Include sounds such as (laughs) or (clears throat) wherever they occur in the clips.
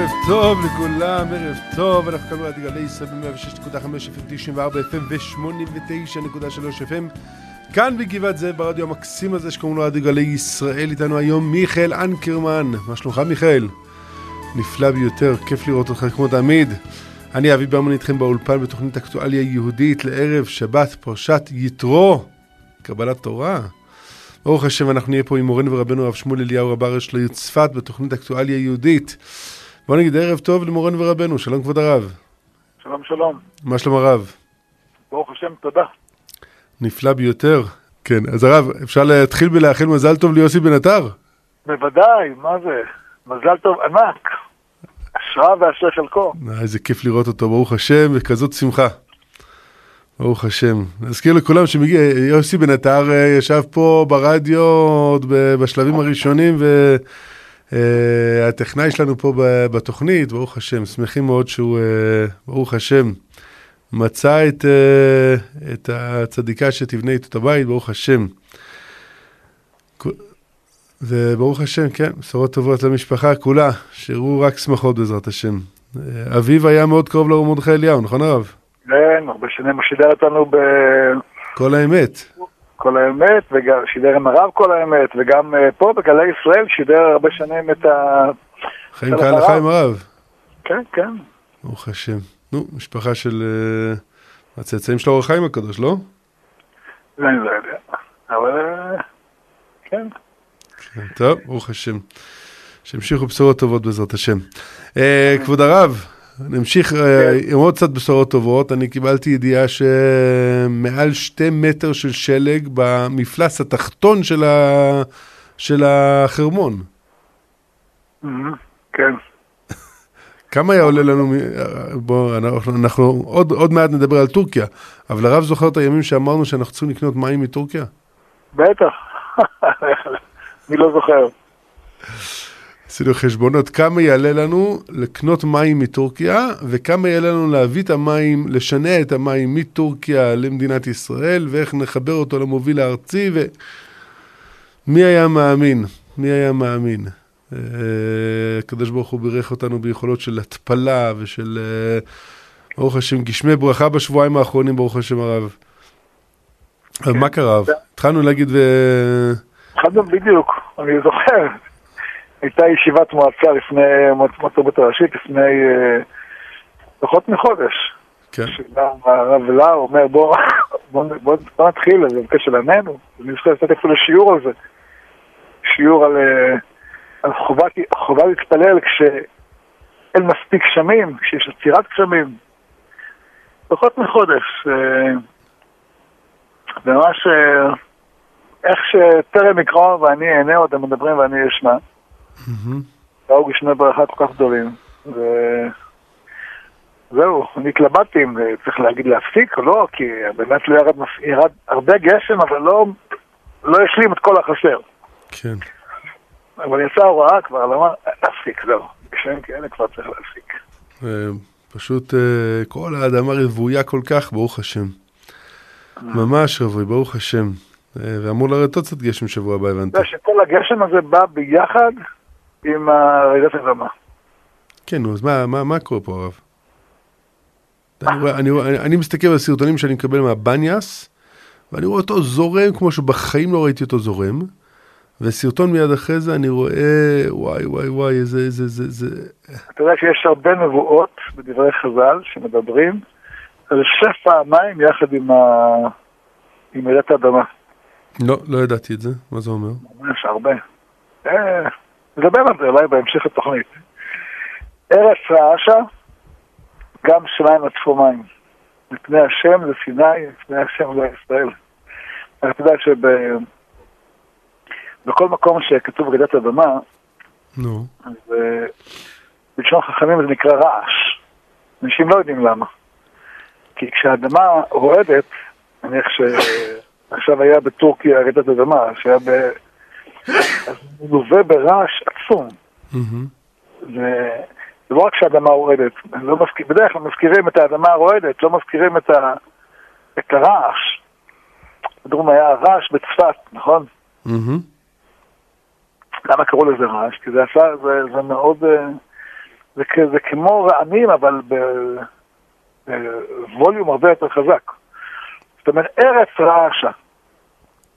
ערב טוב לכולם, ערב טוב, אנחנו כאן ברדיו גלי ישראל ב-106.5 FM 94 FM ו-89.3 FM כאן בגבעת זאב ברדיו המקסים הזה שקוראים לו רדיו גלי ישראל, איתנו היום מיכאל אנקרמן, מה שלומך מיכאל? נפלא ביותר, כיף לראות אותך כמו תמיד. אני אבי ברמן איתכם באולפן בתוכנית אקטואליה יהודית לערב שבת פרשת יתרו, קבלת תורה. ברוך השם, אנחנו נהיה פה עם מורנו ורבנו הרב שמואל אליהו רב הראש לעיר צפת בתוכנית אקטואליה יהודית. בוא נגיד ערב טוב למורנו ורבנו, שלום כבוד הרב. שלום שלום. מה שלום הרב? ברוך השם, תודה. נפלא ביותר. כן, אז הרב, אפשר להתחיל בלאחל מזל טוב ליוסי בן עטר? בוודאי, מה זה? מזל טוב ענק. השראה ואשרי חלקו. אה, איזה כיף לראות אותו, ברוך השם, וכזאת שמחה. ברוך השם. נזכיר לכולם שמגיע, יוסי בן עטר אה, ישב פה ברדיו עוד בשלבים הראשונים, והטכנאי שלנו פה בתוכנית, ברוך השם, שמחים מאוד שהוא, אה, ברוך השם, מצא את, את הצדיקה שתבנה איתו את הבית, ברוך השם. וברוך השם, כן, בשורות טובות למשפחה כולה, שיראו רק שמחות בעזרת השם. אביו היה מאוד קרוב לרב מרדכי אליהו, נכון הרב? כן, הרבה שנים הוא שידר אותנו ב... כל האמת. כל האמת, וגם שידר עם הרב כל האמת, וגם פה בגלי ישראל שידר הרבה שנים את ה... חיים כהלכה עם הרב. כן, כן. ברוך השם. נו, משפחה של הצאצאים של האור החיים הקדוש, לא? אני לא יודע, אבל כן. כן, טוב, ברוך השם. שימשיכו בשורות טובות בעזרת השם. כבוד הרב, נמשיך עם עוד קצת בשורות טובות. אני קיבלתי ידיעה שמעל שתי מטר של שלג במפלס התחתון של החרמון. כן. כמה היה עולה לנו, בוא, אנחנו עוד, עוד מעט נדבר על טורקיה, אבל הרב זוכר את הימים שאמרנו שאנחנו צריכים לקנות מים מטורקיה? בטח. (laughs) אני לא זוכר. עשינו חשבונות כמה יעלה לנו לקנות מים מטורקיה, וכמה יעלה לנו להביא את המים, לשנע את המים מטורקיה למדינת ישראל, ואיך נחבר אותו למוביל הארצי, ומי היה מאמין? מי היה מאמין? הקדוש ברוך הוא בירך אותנו ביכולות של התפלה ושל, ברוך השם, גשמי ברכה בשבועיים האחרונים, ברוך השם הרב. אבל מה קרה? התחלנו להגיד ו... התחלנו בדיוק, אני זוכר. הייתה ישיבת מועצה לפני, מועצת תרבות הראשית, לפני פחות מחודש. כן. הרב לאו אומר, בוא, (laughs) בוא, בוא, בוא נתחיל, זה בקשר לעמנו. אני חושב לתת אפילו שיעור על זה. שיעור על, על חובה, חובה להתפלל כשאין מספיק גשמים, כשיש עצירת גשמים. פחות מחודש. ממש איך שטרם יקראו ואני אענה עוד, הם מדברים ואני אשמע. באו גשמי ברכה כל כך גדולים. וזהו, אני התלבטתי אם צריך להגיד להפסיק או לא, כי באמת לא ירד, ירד הרבה גשם, אבל לא, לא השלים את כל החסר. כן. אבל יצאה הוראה כבר, למה? להפסיק, זהו. גשמים כאלה כבר צריך להפסיק. פשוט כל האדמה רבויה כל כך, ברוך השם. ממש רבוי, ברוך השם. ואמור לרדת עוד קצת גשם שבוע הבא, הבנתי. זה שכל הגשם הזה בא ביחד עם רעידת אדמה. כן, נו, אז מה, מה, מה קורה פה, הרב? אני, רואה, אני, אני, אני מסתכל על הסרטונים שאני מקבל מהבניאס, ואני רואה אותו זורם כמו שבחיים לא ראיתי אותו זורם, וסרטון מיד אחרי זה אני רואה, וואי, וואי, וואי, איזה, איזה, איזה, איזה... אתה יודע שיש הרבה נבואות בדברי חז"ל שמדברים על שפע המים יחד עם, ה... עם רעידת האדמה. לא, לא ידעתי את זה, מה זה אומר? ממש הרבה. אה, נדבר על זה אולי בהמשך התוכנית. ארץ רעשה, גם שמיים נטפו מים. מפני השם זה סיני, מפני השם זה ישראל. אתה יודע שבכל מקום שכתוב רעידת אדמה, נו. אז בלשון חכמים זה נקרא רעש. אנשים לא יודעים למה. כי כשהאדמה רועדת, נניח ש... עכשיו היה בטורקיה רעידת אדמה, שהיה ב... מלווה ברעש עצום. זה לא רק שהאדמה רועדת, לא מזכיר, בדרך כלל מזכירים את האדמה הרועדת, לא מזכירים את, ה... את הרעש. בדרום היה רעש בצפת, נכון? למה קראו לזה רעש? כי זה עשה, זה, זה מאוד, זה, כ- זה כמו רעמים, אבל בווליום הרבה יותר חזק. זאת אומרת, ארץ רעשה.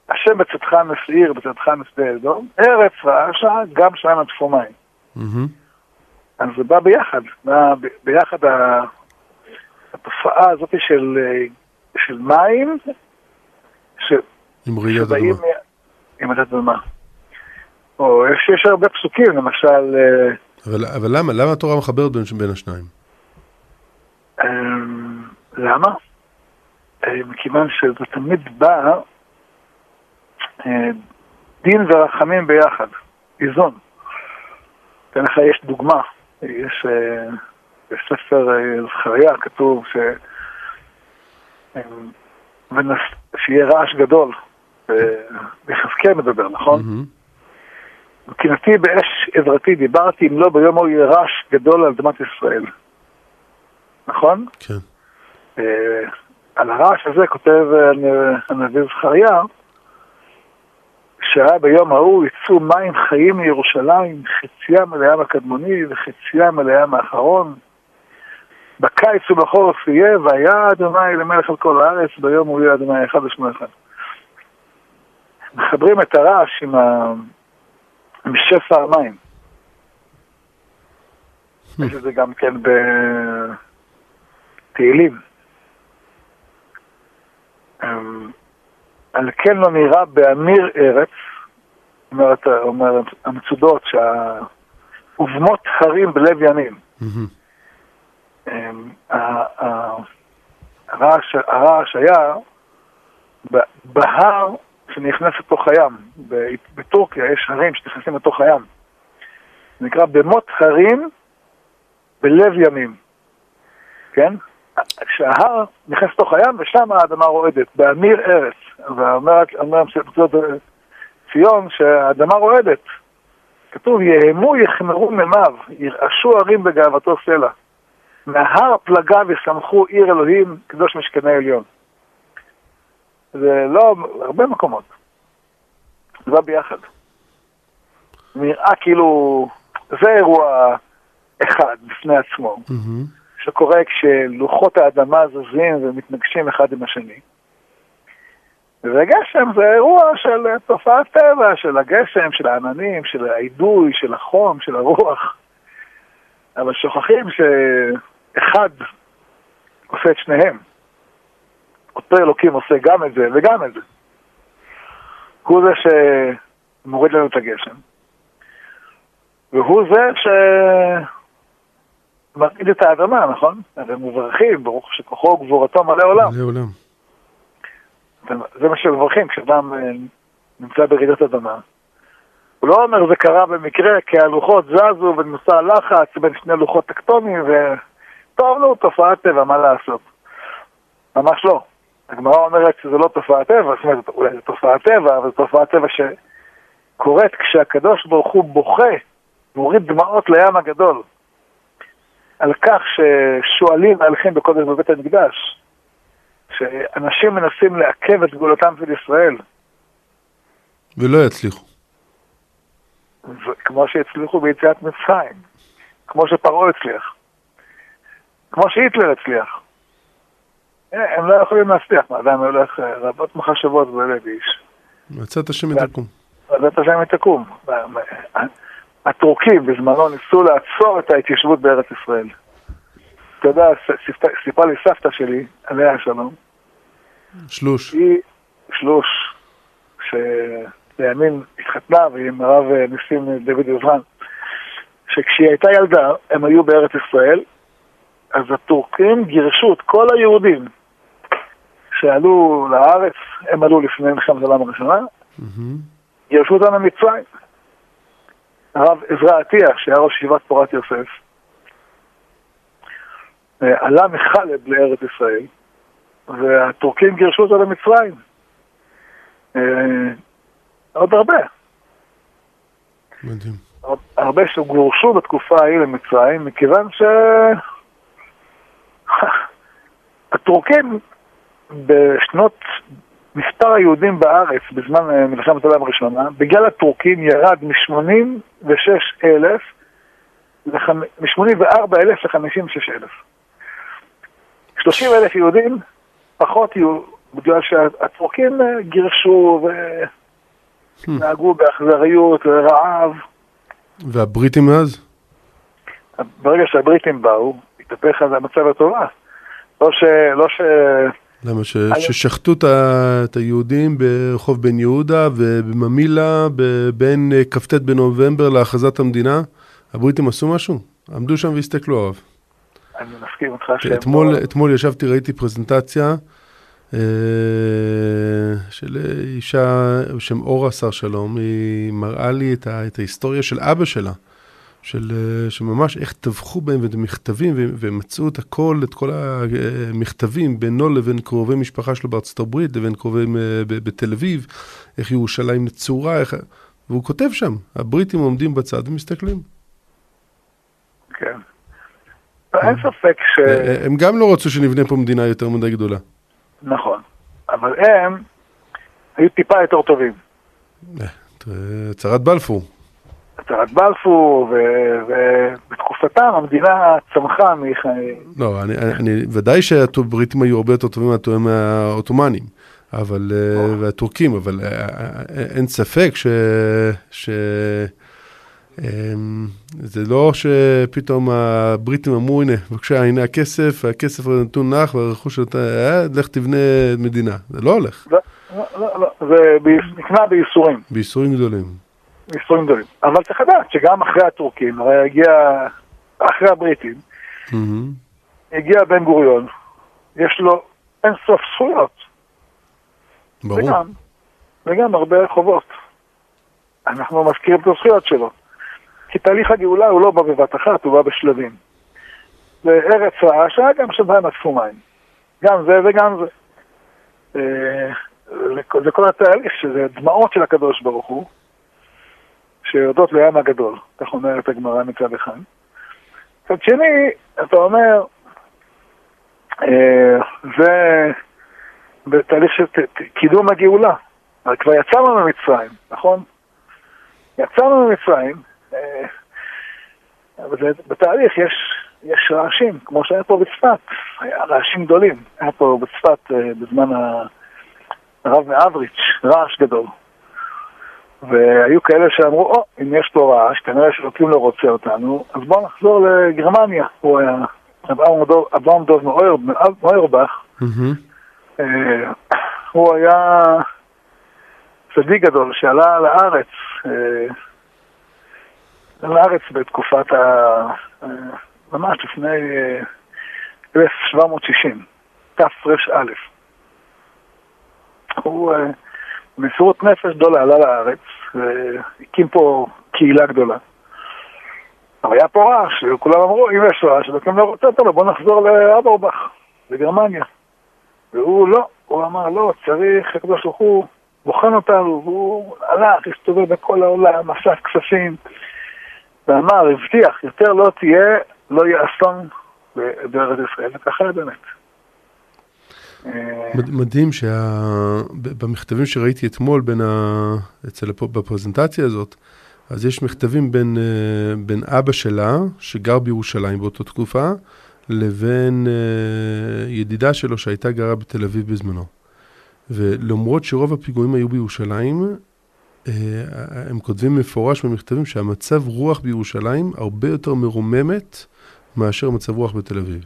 השם בצאתך מסעיר, בצאתך משדה אדום, ארץ רעשה, גם שם נטפו מים. מהמם. אז זה בא ביחד, בא ב- ביחד התופעה הזאת של, אה, של מים, ש, עם רעידת אדמה. עם רעידת אדמה. או יש, יש הרבה פסוקים, למשל, אה, אבל אבל למה? למה התורה מחברת בין בין השניים? אמ, למה? אה, מכיוון שזה תמיד בא אה, דין ורחמים ביחד, איזון. אתן לך, יש דוגמה, יש אה, בספר אה, זכריה כתוב ש... אה, ונס- שיהיה רעש גדול, אה, ביחזקאל מדבר, נכון? מהמם. וקינאתי באש עזרתי, דיברתי אם לא ביום ההוא יהיה רעש גדול על אדמת ישראל. נכון? כן. אה, על הרעש הזה כותב אה, הנ- הנביא זכריה, שהיה ביום ההוא יצאו מים חיים מירושלים, חציים אל הים הקדמוני וחציים אל האחרון. בקיץ ובחורף יהיה, והיה אדוני למלך על כל הארץ, ביום הוא יהיה אדוני אחד ושמו אחד. מחברים את הרעש עם, ה... עם שפע המים. יש את זה גם כן בתהילים. על כן לא נראה באמיר ארץ, אומרת, אומרת המצודות, שה... ובמות הרים בלב ימים. אמ, הרעש, היה בהר שנכנס לתוך הים. בטורקיה יש הרים שנכנסים לתוך הים. זה נקרא במות הרים בלב ימים. כן? כשההר נכנס לתוך הים ושם האדמה רועדת, באמיר ארץ. ואומר אומר מצוות ציון שהאדמה רועדת. כתוב, יהמו יחמרו מימיו, ירעשו הרים בגאוותו סלע. מהר פלגיו ישמחו עיר אלוהים, קדוש משכני עליון. זה לא, הרבה מקומות. זה בא ביחד. נראה כאילו, זה אירוע אחד בפני עצמו, מהמם. שקורה כשלוחות האדמה זזים ומתנגשים אחד עם השני. וגשם זה אירוע של תופעת טבע, של הגשם, של העננים, של האידוי, של החום, של הרוח. אבל שוכחים שאחד עושה את שניהם. אותו אלוקים עושה גם את זה וגם את זה. הוא זה שמוריד לנו את הגשם, והוא זה שמרעיד את האדמה, נכון? הרי מברכים, ברוך שכוחו וגבורתו מלא עולם. מלא עולם. זה מה שמברכים כשאדם אה, נמצא ברעידת אדמה. הוא לא אומר זה קרה במקרה כי הלוחות זזו ונוסע לחץ בין שני לוחות טקטוניים וטוב נו, תופעת טבע, מה לעשות? ממש לא. הגמרא אומרת שזה לא תופעת טבע, זאת אומרת, אולי זו תופעת טבע, אבל זו תופעת טבע שקורית כשהקדוש ברוך הוא בוכה, מוריד דמעות לים הגדול, על כך ששועלים מהלכים בקודש בבית המקדש, שאנשים מנסים לעכב את גאולתם של ישראל, ולא יצליחו. כמו שהצליחו ביציאת מצרים, כמו שפרעה הצליח, כמו שהיטלר הצליח. אה, הם לא יכולים להצליח, האדם הולך אה, רבות מחשבות בלב איש. מצאת השם יתקום. ועדת השם היא תקום. הטורקים בזמנו ניסו לעצור את ההתיישבות בארץ ישראל. אתה יודע, סיפרה לי סבתא שלי, עליה השלום, שלוש. היא שלוש, שלימין התחתנה והיא עם הרב אה, ניסים דוד עזרן, שכשהיא הייתה ילדה, הם היו בארץ ישראל, אז הטורקים גירשו את כל היהודים שעלו לארץ, הם עלו לפני מלחמת העולם הראשונה. גירשו אותם למצרים. הרב עזרא אטיח, שהיה ראש ישיבת פורת יוסף, אה, עלה מחלב לארץ ישראל, והטורקים גירשו אותו למצרים. אה, עוד הרבה, מדהים. הרבה שגורשו בתקופה ההיא למצרים, מכיוון ש... (laughs) הטורקים בשנות מספר היהודים בארץ בזמן אה, מלחמת העולם הראשונה, בגלל הטורקים ירד מ-86 אלף מ-84 אלף ל-56 אלף. 30 אלף יהודים פחות יהיו, בגלל שהטורקים אה, גירשו ונהגו באכזריות ורעב. והבריטים מאז? ברגע שהבריטים באו, התהפך על המצב הטובה. לא ש... לא ש... למה? ש... ששחטו את היהודים ברחוב בן יהודה ובממילה בין אה, כ"ט בנובמבר להכרזת המדינה, הבריטים עשו משהו? עמדו שם והסתכלו עליו. אני מסכים איתך. אתמול, לא... אתמול ישבתי, ראיתי פרזנטציה אה, של אישה בשם אורה שר שלום, היא מראה לי את, ה, את ההיסטוריה של אבא שלה. של, אה, שממש איך טבחו בהם ואת המכתבים, ומצאו את הכל, את כל המכתבים בינו לבין קרובי משפחה שלו בארצות הברית, לבין קרובים אה, בתל אביב, איך ירושלים נצורה, איך... והוא כותב שם, הבריטים עומדים בצד ומסתכלים. כן. אין ספק ש... אה, הם גם לא רצו שנבנה פה מדינה יותר מדי גדולה. נכון, אבל הם היו טיפה יותר טובים. הצהרת בלפור. הצהרת בלפור, ובתקופתם המדינה צמחה מחיים. לא, אני, אני, ודאי שהבריטים היו הרבה יותר טובים מהעות'מאנים, אבל, אה, והטורקים, אבל אה, אה, אין ספק ש... אמ, זה לא שפתאום הבריטים אמרו, הנה, בבקשה, הנה הכסף, הכסף נתון לך, והרכוש שאתה, לך תבנה מדינה. זה לא הולך. לא, לא, לא, זה נקנה בייסורים. בייסורים גדולים. מספרים גדולים. אבל צריך לדעת שגם אחרי הטורקים, הרי הגיע, אחרי הבריטים, הגיע בן גוריון, יש לו אין סוף זכויות. ברור. וגם, וגם הרבה חובות. אנחנו מזכירים את הזכויות שלו. כי תהליך הגאולה הוא לא בא בבת אחת, הוא בא בשלבים. זה ארץ רעה שהיה גם שבהם אספו מים. גם זה וגם זה. אה, זה כל התהליך, שזה דמעות של הקדוש ברוך הוא. שיורדות לים הגדול, כך אומרת הגמרא מצד אחד. מצד שני, אתה אומר, אה, זה בתהליך של קידום הגאולה. כבר יצאנו ממצרים, נכון? יצאנו ממצרים, אה, אבל בתהליך יש, יש רעשים, כמו שהיה פה בצפת, היה רעשים גדולים. היה פה בצפת אה, בזמן הרב מאבריץ', רעש גדול. והיו כאלה שאמרו, או, oh, אם יש פה רעש, כנראה שאלוקים לא רוצה אותנו, אז בואו נחזור לגרמניה. הוא היה אברהם דוב מאוירבך, אה, הוא היה צדיק גדול שעלה לארץ, לארץ בתקופת ה... אה, ממש לפני 1760, תר"א. הוא מסירות נפש גדולה עלה לארץ, והקים פה קהילה גדולה. אבל היה פה רעש, וכולם אמרו, אם יש רעש, אתם לא רוצים אותו, בוא נחזור לאברבך, לגרמניה. והוא לא, הוא אמר, לא, צריך, הקדוש ברוך הוא בוחן אותנו, והוא הלך, הסתובב בכל העולם, אסף כספים, ואמר, הבטיח, יותר לא תהיה, לא יהיה אסון בארץ ישראל, וככה באמת. מדהים שבמכתבים שראיתי אתמול בין ה... אצל בפרזנטציה הזאת, אז יש מכתבים בין, אה, בין אבא שלה, שגר בירושלים באותה תקופה, לבין אה, ידידה שלו שהייתה גרה בתל אביב בזמנו. ולמרות שרוב הפיגועים היו בירושלים, אה, הם כותבים מפורש במכתבים שהמצב רוח בירושלים הרבה יותר מרוממת מאשר מצב רוח בתל אביב.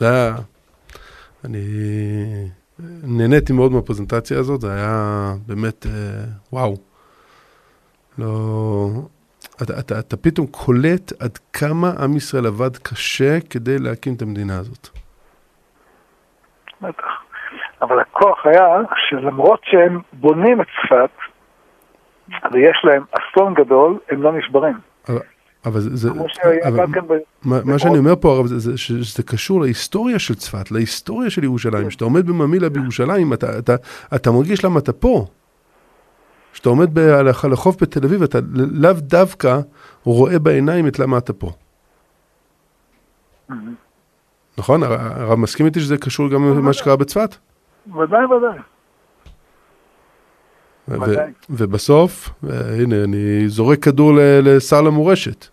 זה היה... אני נהניתי מאוד מהפרזנטציה הזאת, זה היה באמת, אה, וואו. לא... אתה, אתה, אתה פתאום קולט עד כמה עם ישראל עבד קשה כדי להקים את המדינה הזאת. בטח. אבל הכוח היה שלמרות שהם בונים את צפת, ויש להם אסון גדול, הם לא נשברים. אבל זה, אבל מה, מה שאני אומר פה הרב, זה, זה, שזה קשור להיסטוריה של צפת, להיסטוריה של ירושלים. כשאתה עומד בממילה בירושלים, אתה, אתה, אתה מרגיש למה אתה פה. כשאתה עומד על החוף בתל אביב, אתה לאו דווקא רואה בעיניים את למה אתה פה. נכון? הרב מסכים איתי שזה קשור גם למה שקרה בצפת? ודאי, ודאי. ו-. ובסוף, אה, הנה, אני זורק כדור ל- לשר למורשת.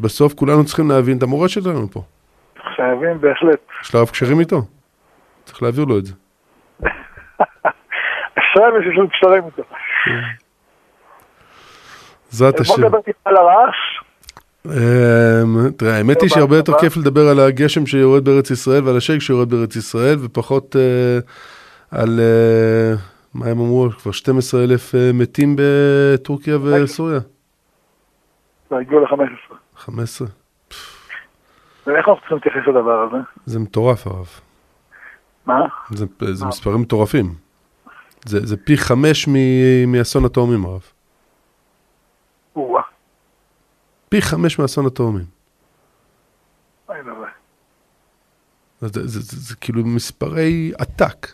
בסוף כולנו צריכים להבין את המורשת שלנו פה. חייבים בהחלט. יש לרב קשרים איתו. צריך להעביר לו את זה. (laughs) אשרי מי שיש לו קשרים איתו. בעזרת בוא השם. נדבר טיפה על הרעש. אמ, תראה, האמת היא שהרבה יותר כיף לדבר על הגשם שיורד בארץ ישראל ועל השייק שיורד בארץ ישראל, ופחות אה, על, אה, מה הם אמרו, כבר 12 אלף אה, מתים בטורקיה וסוריה. והגיעו ל-15. 15. ואיך אנחנו צריכים להתייחס לדבר הזה? זה מטורף הרב. מה? זה, זה מספרים מטורפים. זה, זה פי חמש מאסון התאומים הרב. או-אה. פי חמש מאסון התאומים. זה, זה, זה, זה, כאילו מספרי עתק.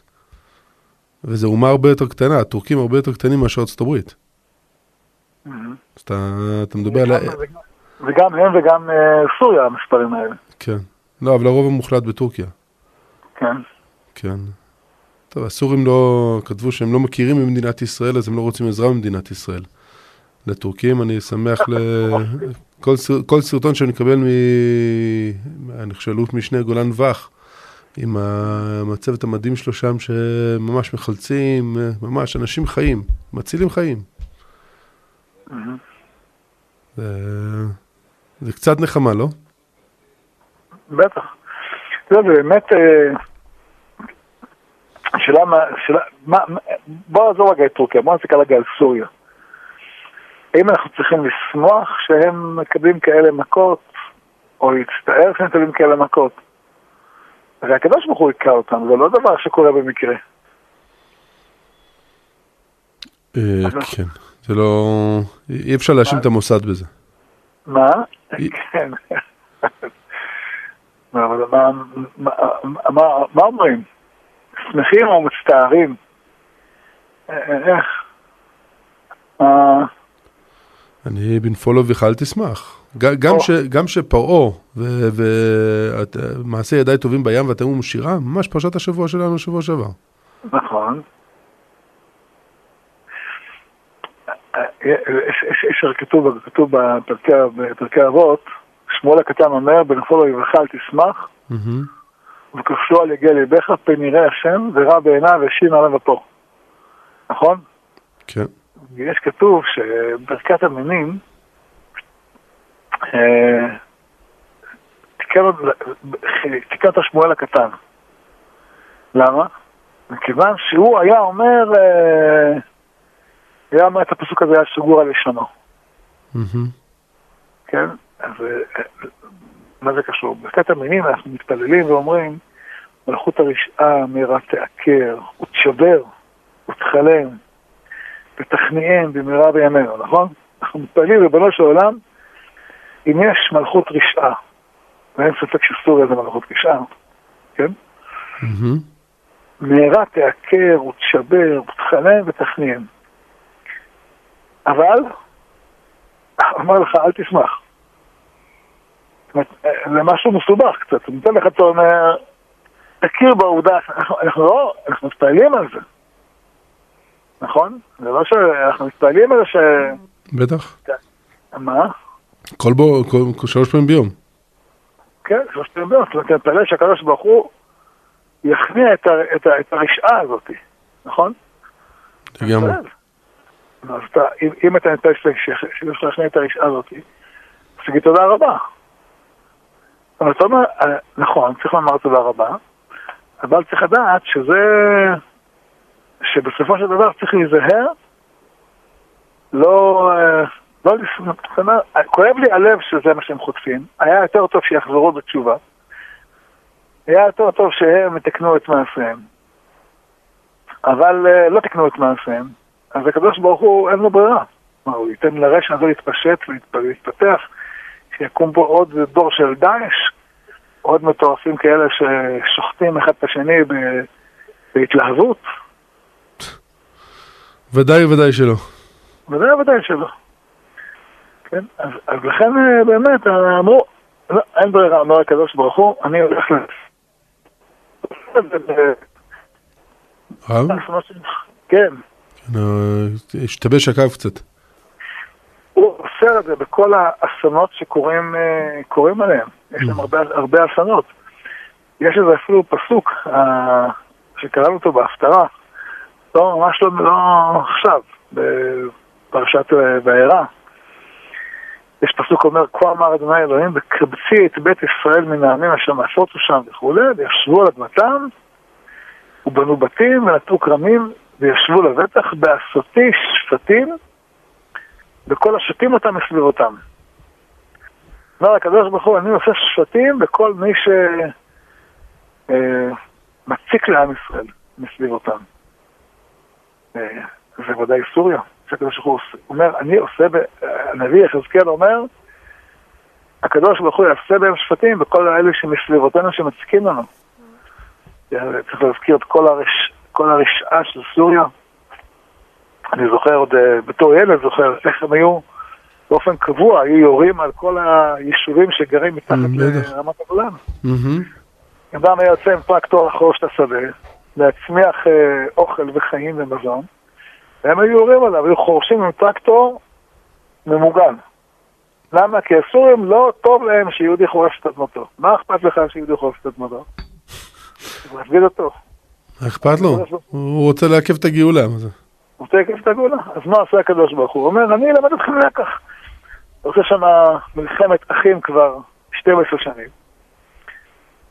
וזו אומה הרבה יותר קטנה, הטורקים הרבה יותר קטנים מאשר ארצות הברית. מהמם. אז אתה, אתה מדבר על... וגם הם וגם אה, סוריה, המספרים האלה. כן. לא, אבל הרוב המוחלט בטורקיה. כן. כן. טוב, הסורים לא... כתבו שהם לא מכירים במדינת ישראל, אז הם לא רוצים עזרה ממדינת ישראל. לטורקים אני שמח ל... כל, סר... כל סרטון שאני אקבל מ... אני חושב, אלוף משנה גולן וך, עם הצוות המדהים שלו שם, שממש מחלצים, ממש אנשים חיים, מצילים חיים. מהמם. זה, זה קצת נחמה, לא? בטח. זה באמת... אה, שאלה מה... שאלה... מה... מה- בוא נעזור רגע את טורקיה, בוא נסתכל רגע על סוריה. האם אנחנו צריכים לשמוח שהם מקבלים כאלה מכות, או להצטער שהם מקבלים כאלה מכות? הרי הקדוש ברוך הוא היכה אותם, זה לא דבר שקורה במקרה. אה, כן. זה לא... אי אפשר להאשים את המוסד בזה. מה? (laughs) כן. אבל מה, מה, מה, מה אומרים? שמחים או מצטערים? אה, איך? אני בנפול אביך אל תשמח. גם. ש, גם שפרעה ומעשה ידיי טובים בים ותאמו שירה, ממש פרשת השבוע שלנו שבוע שעבר. נכון. הרי כתוב, כתוב בפרקי, אבות, שמואל הקטן אומר, בנפול אויבך אל תשמח. וכבשו על יגל ליבך, פן יראה השם, ורע בעיניו והשיב עליו אפו. נכון? כן. יש כתוב שברכת המינים, אה, תיקן אותה שמואל הקטן. למה? מכיוון שהוא היה אומר, אה, היה אומר את הפסוק הזה, היה שגור על לשונו. כן? אז אה, מה זה קשור? ברכת המינים אנחנו מתפללים ואומרים, מלכות הרשעה מהרה תעקר, ותשבר, ותכלם, ותכניעם במהרה בימינו, נכון? אנחנו מתפללים, ריבונו של עולם, אם יש מלכות רשעה, ואין ספק שסוריה זה מלכות רשעה, כן? מהרה תעקר ותשבר ותכלם ותכניעם. אבל, אומר לך, אל תשמח. זה משהו מסובך קצת, מצד אחד אתה אומר, תכיר בעובדה, אנחנו, אנחנו לא, אנחנו מתפעלים על זה, נכון? זה לא שאנחנו מתפעלים על זה ש... בטח. מה? כל בו, כל, כל שלוש פעמים ביום. כן, שלושת פעמים ביום, זאת אומרת, אני מתפלל שהקדוש ברוך הוא יכניע את, ה, את, ה, את הרשעה הזאת, נכון? לגמרי. אז אתה, אם, אם אתה מתפלל שיש לך להכניע את הרשעה הזאת, אז תגיד תודה רבה. אבל אתה אומר, אה, נכון, צריך לומר תודה רבה, אבל צריך לדעת שזה, שבסופו של דבר צריך להיזהר, לא, אה, לא לפנות, כואב לי הלב שזה מה שהם חוטפים, היה יותר טוב שיחזרו בתשובה, היה יותר טוב שהם יתקנו את מעשיהם, אבל אה, לא תקנו את מעשיהם, אז הקדוש ברוך הוא אין לו ברירה, מה, הוא ייתן לרשע הזה להתפשט ולהתפתח, שיקום פה עוד דור של דאעש, עוד מטורפים כאלה ששוחטים אחד את השני בהתלהבות, ודאי וודאי שלא. ודאי ודאי שלא. כן, אז, אז לכן אה, באמת אה, אמרו, לא, אין ברירה, אומר הקדוש ברוך הוא, אני הולך ל... רב? כן, אה, השתבש הקו קצת. הוא אוסר את זה בכל האסונות שקורים אה, קורים עליהם. יש להם הרבה, הרבה אסונות. יש איזה אפילו פסוק אה, שקראנו אותו בהפטרה, לא, ממש לא, לא עכשיו, בפרשת אה, וארא. יש פסוק אומר, כה אמר אדוני אלוהים, וקבצי את בית ישראל מן העמים אשר מעשותו שם וכולי, וישבו על אדמתם, ובנו בתים ונטעו כרמים, וישבו לבטח בעשותי שפטים, וכל השתים אותם מסביבותם. אומר הקדוש ברוך הוא, אני עושה שפטים בכל מי שמציק לעם ישראל מסביבותם. אה, זה ודאי סוריה. שהקדוש ברוך הוא אומר, אני עושה, הנביא יחזקאל אומר, הקדוש ברוך הוא יעשה בהם שפטים בכל האלה שמסביבותינו שמציקים לנו. צריך להזכיר את כל, הרש, כל הרשעה של סוריה. אני זוכר עוד אה, בתור ילד, זוכר איך הם היו באופן קבוע, היו יורים על כל היישובים שגרים מתחת לרמת הגולן. אדם היה יוצא עם טרקטור לחרוש את השדה, להצמיח אה, אוכל וחיים ומזון. והם היו יורים עליו, היו חורשים עם טרקטור ממוגן. למה? כי הסורים לא טוב להם שיהודי חורש את אדמתו. מה אכפת לך שיהודי חורש את אדמתו? צריך להפגיד אותו. אכפת לו? הוא רוצה לעכב את הגאולה. הוא רוצה לעכב את הגאולה. אז מה עושה הקדוש ברוך הוא? הוא אומר, אני אלמד אתכם לקח. הוא עושה שם מלחמת אחים כבר 12 שנים.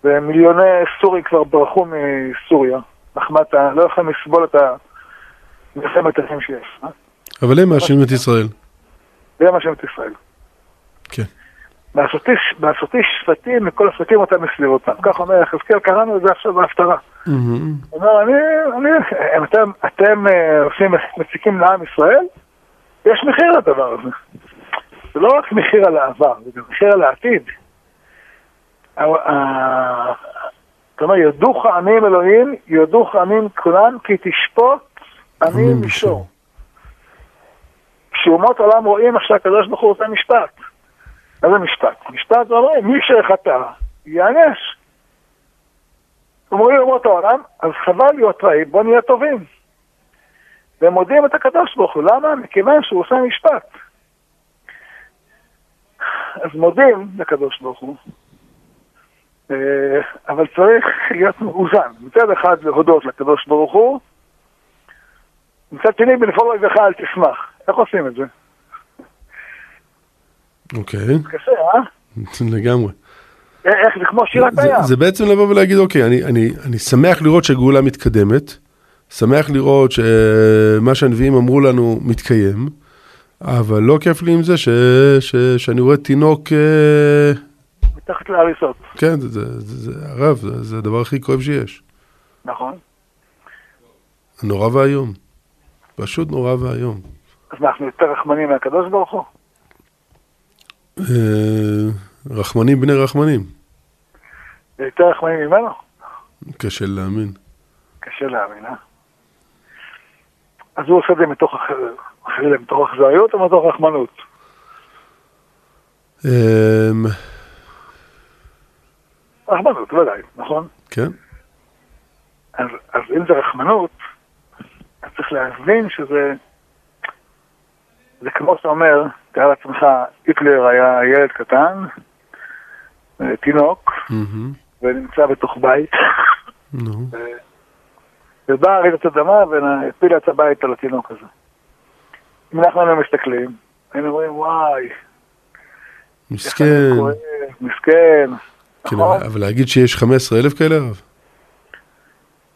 ומיליוני סורים כבר ברחו מסוריה. נחמתה, לא יכולים לסבול את ה... מלחמת אחים שיש. אה? אבל הם מאשימים את ישראל. הם מאשימים את ישראל. כן. בעשותי שפטים מכל השפטים אותם מסביבותם. כך אומר יחזקאל, קראנו את זה עכשיו בהפטרה. הוא אומר, אני, אני, אתם, אתם אה, עושים, מציקים לעם ישראל, יש מחיר לדבר הזה. זה לא רק מחיר על העבר, זה גם מחיר על העתיד. אומר, יודוך עמים אלוהים, יודוך עמים כולם, כי תשפוט אני מישור. כשאומות עולם רואים איך שהקדוש ברוך הוא עושה משפט. מה זה משפט? משפט זה אומר, מי שחטא, ייענש. אומרים אומות העולם, אז חבל להיות רעים, בוא נהיה טובים. והם מודיעים את הקדוש ברוך הוא, למה? מכיוון שהוא עושה משפט. אז מודים לקדוש ברוך הוא, אבל צריך להיות מאוזן. מצד אחד להודות לקדוש ברוך הוא, מצד שני, בנפול אויביך אל תשמח. איך עושים את זה? אוקיי. קשה, אה? (laughs) לגמרי. איך זה כמו שירת הים. זה בעצם לבוא ולהגיד, אוקיי, אני, אני, אני שמח לראות שהגאולה מתקדמת, שמח לראות שמה שהנביאים אמרו לנו מתקיים, אבל לא כיף לי עם זה ש, ש, שאני רואה תינוק... אה, מתחת להריסות. כן, זה, זה, זה, זה הרב, זה, זה הדבר הכי כואב שיש. נכון. נורא ואיום. פשוט נורא ואיום. אז אנחנו יותר רחמנים מהקדוש ברוך הוא? אה, רחמנים בני רחמנים. יותר רחמנים ממנו? קשה להאמין. קשה להאמין, אה? אז הוא עושה את זה מתוך מתוך אכזריות או מתוך רחמנות? רחמנות, ודאי, נכון? כן. אז, אז אם זה רחמנות, אז צריך להבין שזה... זה כמו שאתה אומר, תאר לעצמך, היטלר היה ילד קטן, אה, תינוק, ונמצא בתוך בית. (laughs) ובאה רעידת אדמה והפילה את הבית על התינוק הזה. אם אנחנו היינו מסתכלים, היינו אומרים, וואי, מסכן. מסכן. כן? אבל להגיד שיש 15 אלף כאלה, הרב?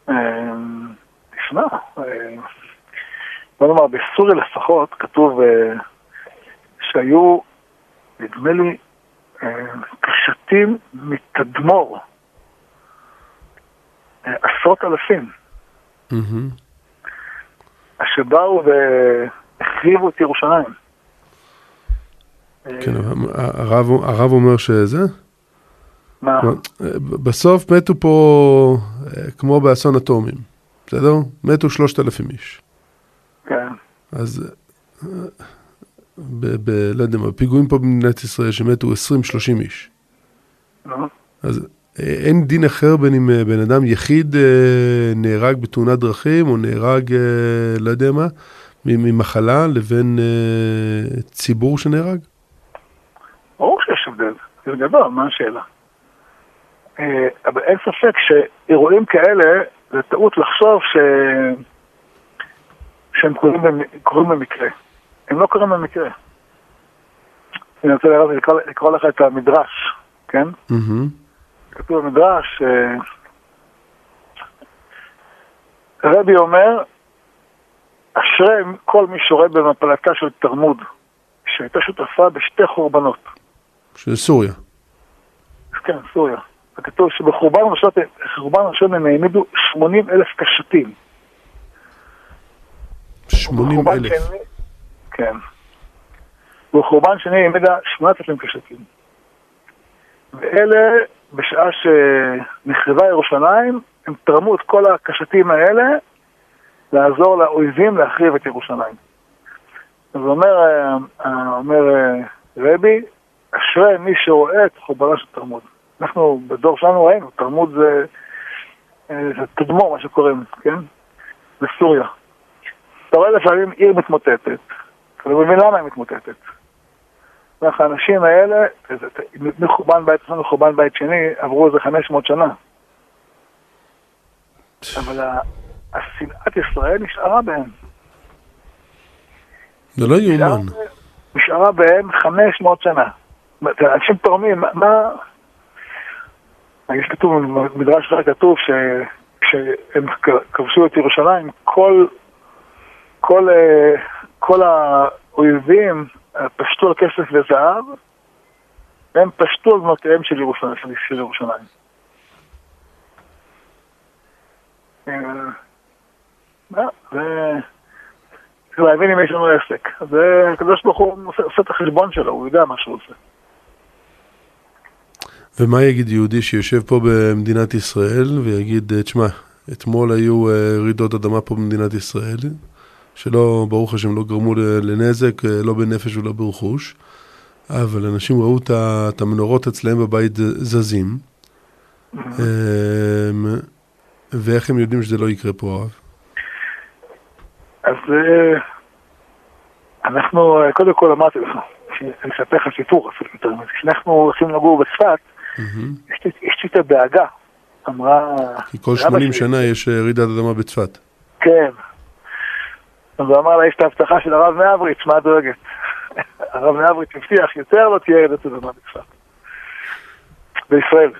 אמ, תשמע, אה, בוא נאמר, בסוריה לפחות כתוב אה, שהיו, נדמה לי, אה, קשתים מתדמור. עשרות אלפים. אשר באו והחריבו את ירושלים. כן, הרב אומר שזה? מה? בסוף מתו פה כמו באסון אטומים. בסדר? מתו שלושת אלפים איש. כן. אז, ב, ב, לא יודע מה, פיגועים פה במדינת ישראל שמתו 20-30 איש. נו. אז אין דין אחר בין אם בן אדם יחיד נהרג בתאונת דרכים או נהרג, לא יודע מה, ממחלה לבין ציבור שנהרג? ברור שיש הבדל, זה גדול, מה השאלה? אבל אין ספק שאירועים כאלה, זה טעות לחשוב ש... שהם קורים, קורים במקרה. הם לא קורים במקרה. אני רוצה לראות, לקרוא, לקרוא לך את המדרש, כן? כתוב במדרש, אה, רבי אומר, אשרי כל מי שרואה במפלתה של תרמוד, שהייתה שותפה בשתי חורבנות. של סוריה. כן, סוריה. וכתוב שבחורבן ראשון הם העמידו 80 אלף קשתים. 80 אלף. כן. וחורבן שני העמידה 8,000 קשתים. ואלה, בשעה שנחרבה ירושלים, הם תרמו את כל הקשתים האלה לעזור לאויבים להחריב את ירושלים. אז אומר, אה, אומר אה, רבי, אשרי מי שרואה את חורבנה של תרמוד. אנחנו בדור שלנו ראינו, תרמוד זה, אה, זה תדמו, מה שקוראים, כן? בסוריה. אתה רואה לפעמים עיר מתמוטטת, אתה לא מבין למה היא מתמוטטת. ואיך האנשים האלה, מחורבן בית ראשון לחורבן בית שני, עברו איזה 500 שנה. אבל השנאת ישראל נשארה בהם. זה לא יאומן. נשארה בהם 500 שנה. אנשים תורמים, מה... יש כתוב, במדרש אחר כתוב שכשהם כבשו את ירושלים, כל, כל, אה, כל האויבים פשטו על כסף וזהב, והם פשטו על בנותיהם של ירושלים. של ירושלים. אה, צריך להבין אם יש לנו עסק. אז הקדוש ברוך הוא עושה את החשבון שלו, הוא יודע מה שהוא עושה. ומה יגיד יהודי שיושב פה במדינת ישראל ויגיד, תשמע, אתמול היו אה, רעידות אדמה פה במדינת ישראל, שלא, ברוך השם, לא גרמו לנזק, אה, לא בנפש ולא ברכוש, אבל אנשים ראו את המנורות אצלם בבית זזים, אמ, ואיך הם יודעים שזה לא יקרה פה, הרב? אז אה, אנחנו, קודם כל אמרתי לך, אני אספר לך סיפור אפילו יותר מזה, כשאנחנו הולכים לגור בצפת, יש לי את הדאגה, אמרה... כי כל 80 שנה יש אה, רעידת אדמה בצפת. כן. אז הוא אמר לה, יש את ההבטחה של הרב מאבריץ', מה דואגת? (laughs) הרב מאבריץ' הבטיח, יותר לא תהיה רעידת אדמה בצפת. בישראל.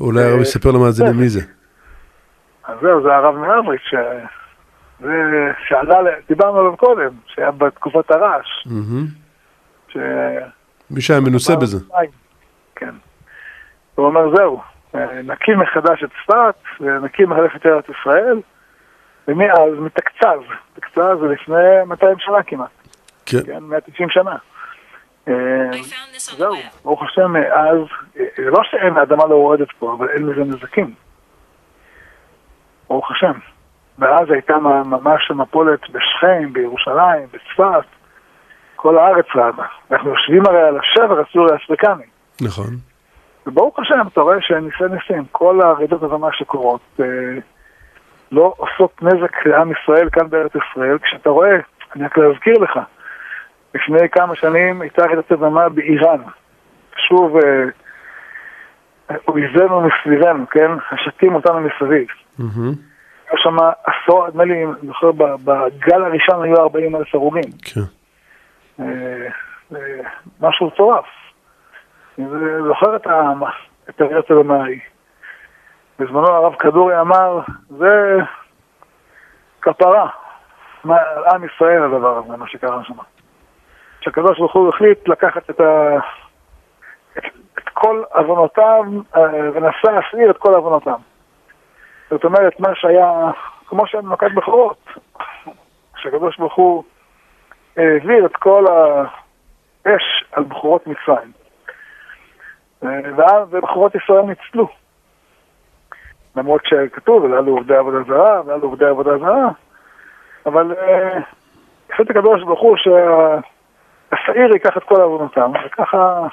אולי הרב יספר למאזינים מי זה. אז זהו, זה הרב מאבריץ', שעלה, דיברנו עליו קודם, שהיה בתקופת הרעש. מי שהיה מנוסה בזה. כן. הוא אומר, זהו, נקים מחדש את צפת, ונקים מחדש את ארץ ישראל, ומאז מתקצב, מתקצב זה לפני 200 שנה כמעט. כן. כן, 190 שנה. זהו, ברוך השם, אז, זה לא שאין, האדמה לא רועדת פה, אבל אין לזה נזקים. ברוך השם. ואז הייתה ממש מפולת בשכם, בירושלים, בצפת, כל הארץ רעדה. אנחנו יושבים הרי על השבר הסורי-אפריקני. נכון. וברוך השם, אתה רואה שניסי ניסים, כל הרעידות אדמה שקורות, אה, לא עושות נזק לעם ישראל כאן בארץ ישראל. כשאתה רואה, אני רק להזכיר לך, לפני כמה שנים הייתה רעידת אדמה באיראן. שוב, אה, אויבינו מסביבנו, כן? השתים אותנו מסביב. היה שם עשור, נדמה לי, אני זוכר, בגל הראשון היו 40 אלף הרוגים. כן. אה, משהו מטורף. אני זוכר את אדמה ההיא. בזמנו הרב כדורי אמר, זה כפרה, עם ישראל הדבר הזה, מה שקרה שם. שהקדוש ברוך הוא החליט לקחת את, ה... את, כל עוונותיו אה, ונסה להסעיר את כל עוונותיו. זאת אומרת, מה שהיה, כמו שהיה במכת בכורות, שהקדוש ברוך הוא העביר את כל האש על בכורות מצרים. ואז בכורות ישראל ניצלו. למרות שכתוב, הללו עובדי עבודה זרה, והללו עובדי עבודה זרה, אבל החליט הקדוש ברוך הוא שהשעיר ייקח את כל עוונותם, וככה,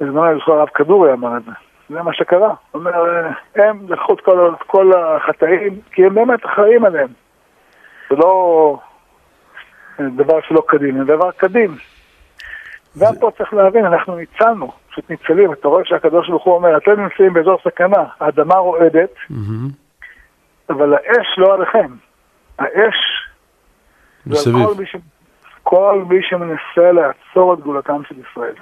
בזמנו זוכר הרב כדורי אמר את זה. זה מה שקרה. הוא אומר, הם לקחו את כל, החטאים, כי הם באמת אחראים עליהם. זה לא דבר שלא קדים, זה דבר קדים. גם פה צריך להבין, אנחנו ניצלנו, פשוט ניצלים, אתה רואה שהקדוש ברוך הוא אומר, אתם נמצאים באזור סכנה, האדמה רועדת, אבל האש לא עליכם. האש על כל מי, ש... כל מי שמנסה לעצור את גאולתם של ישראל.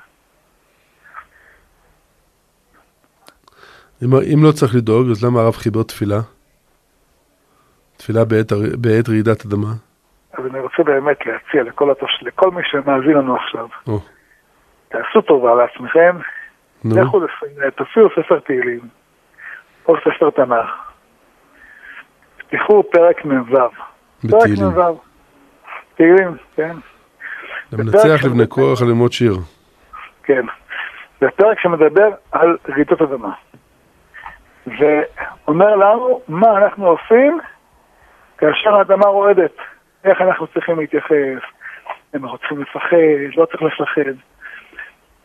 אם, אם לא צריך לדאוג, אז למה הרב חיבר תפילה? תפילה בעת, בעת רעידת אדמה? אז אני רוצה באמת להציע לכל, התוש... לכל מי שמאזין לנו עכשיו, oh. תעשו טובה לעצמכם, no. לכו תופיעו ספר תהילים, או ספר תנ"ך, תפתחו פרק מ"ו. פרק מ"ו. תהילים, כן. למנצח לבני כוח ללמוד שיר. כן. זה פרק שמדבר על רעידות אדמה. ואומר לנו מה אנחנו עושים כאשר האדמה רועדת. איך אנחנו צריכים להתייחס, אם אנחנו צריכים לפחד, לא צריך לפחד.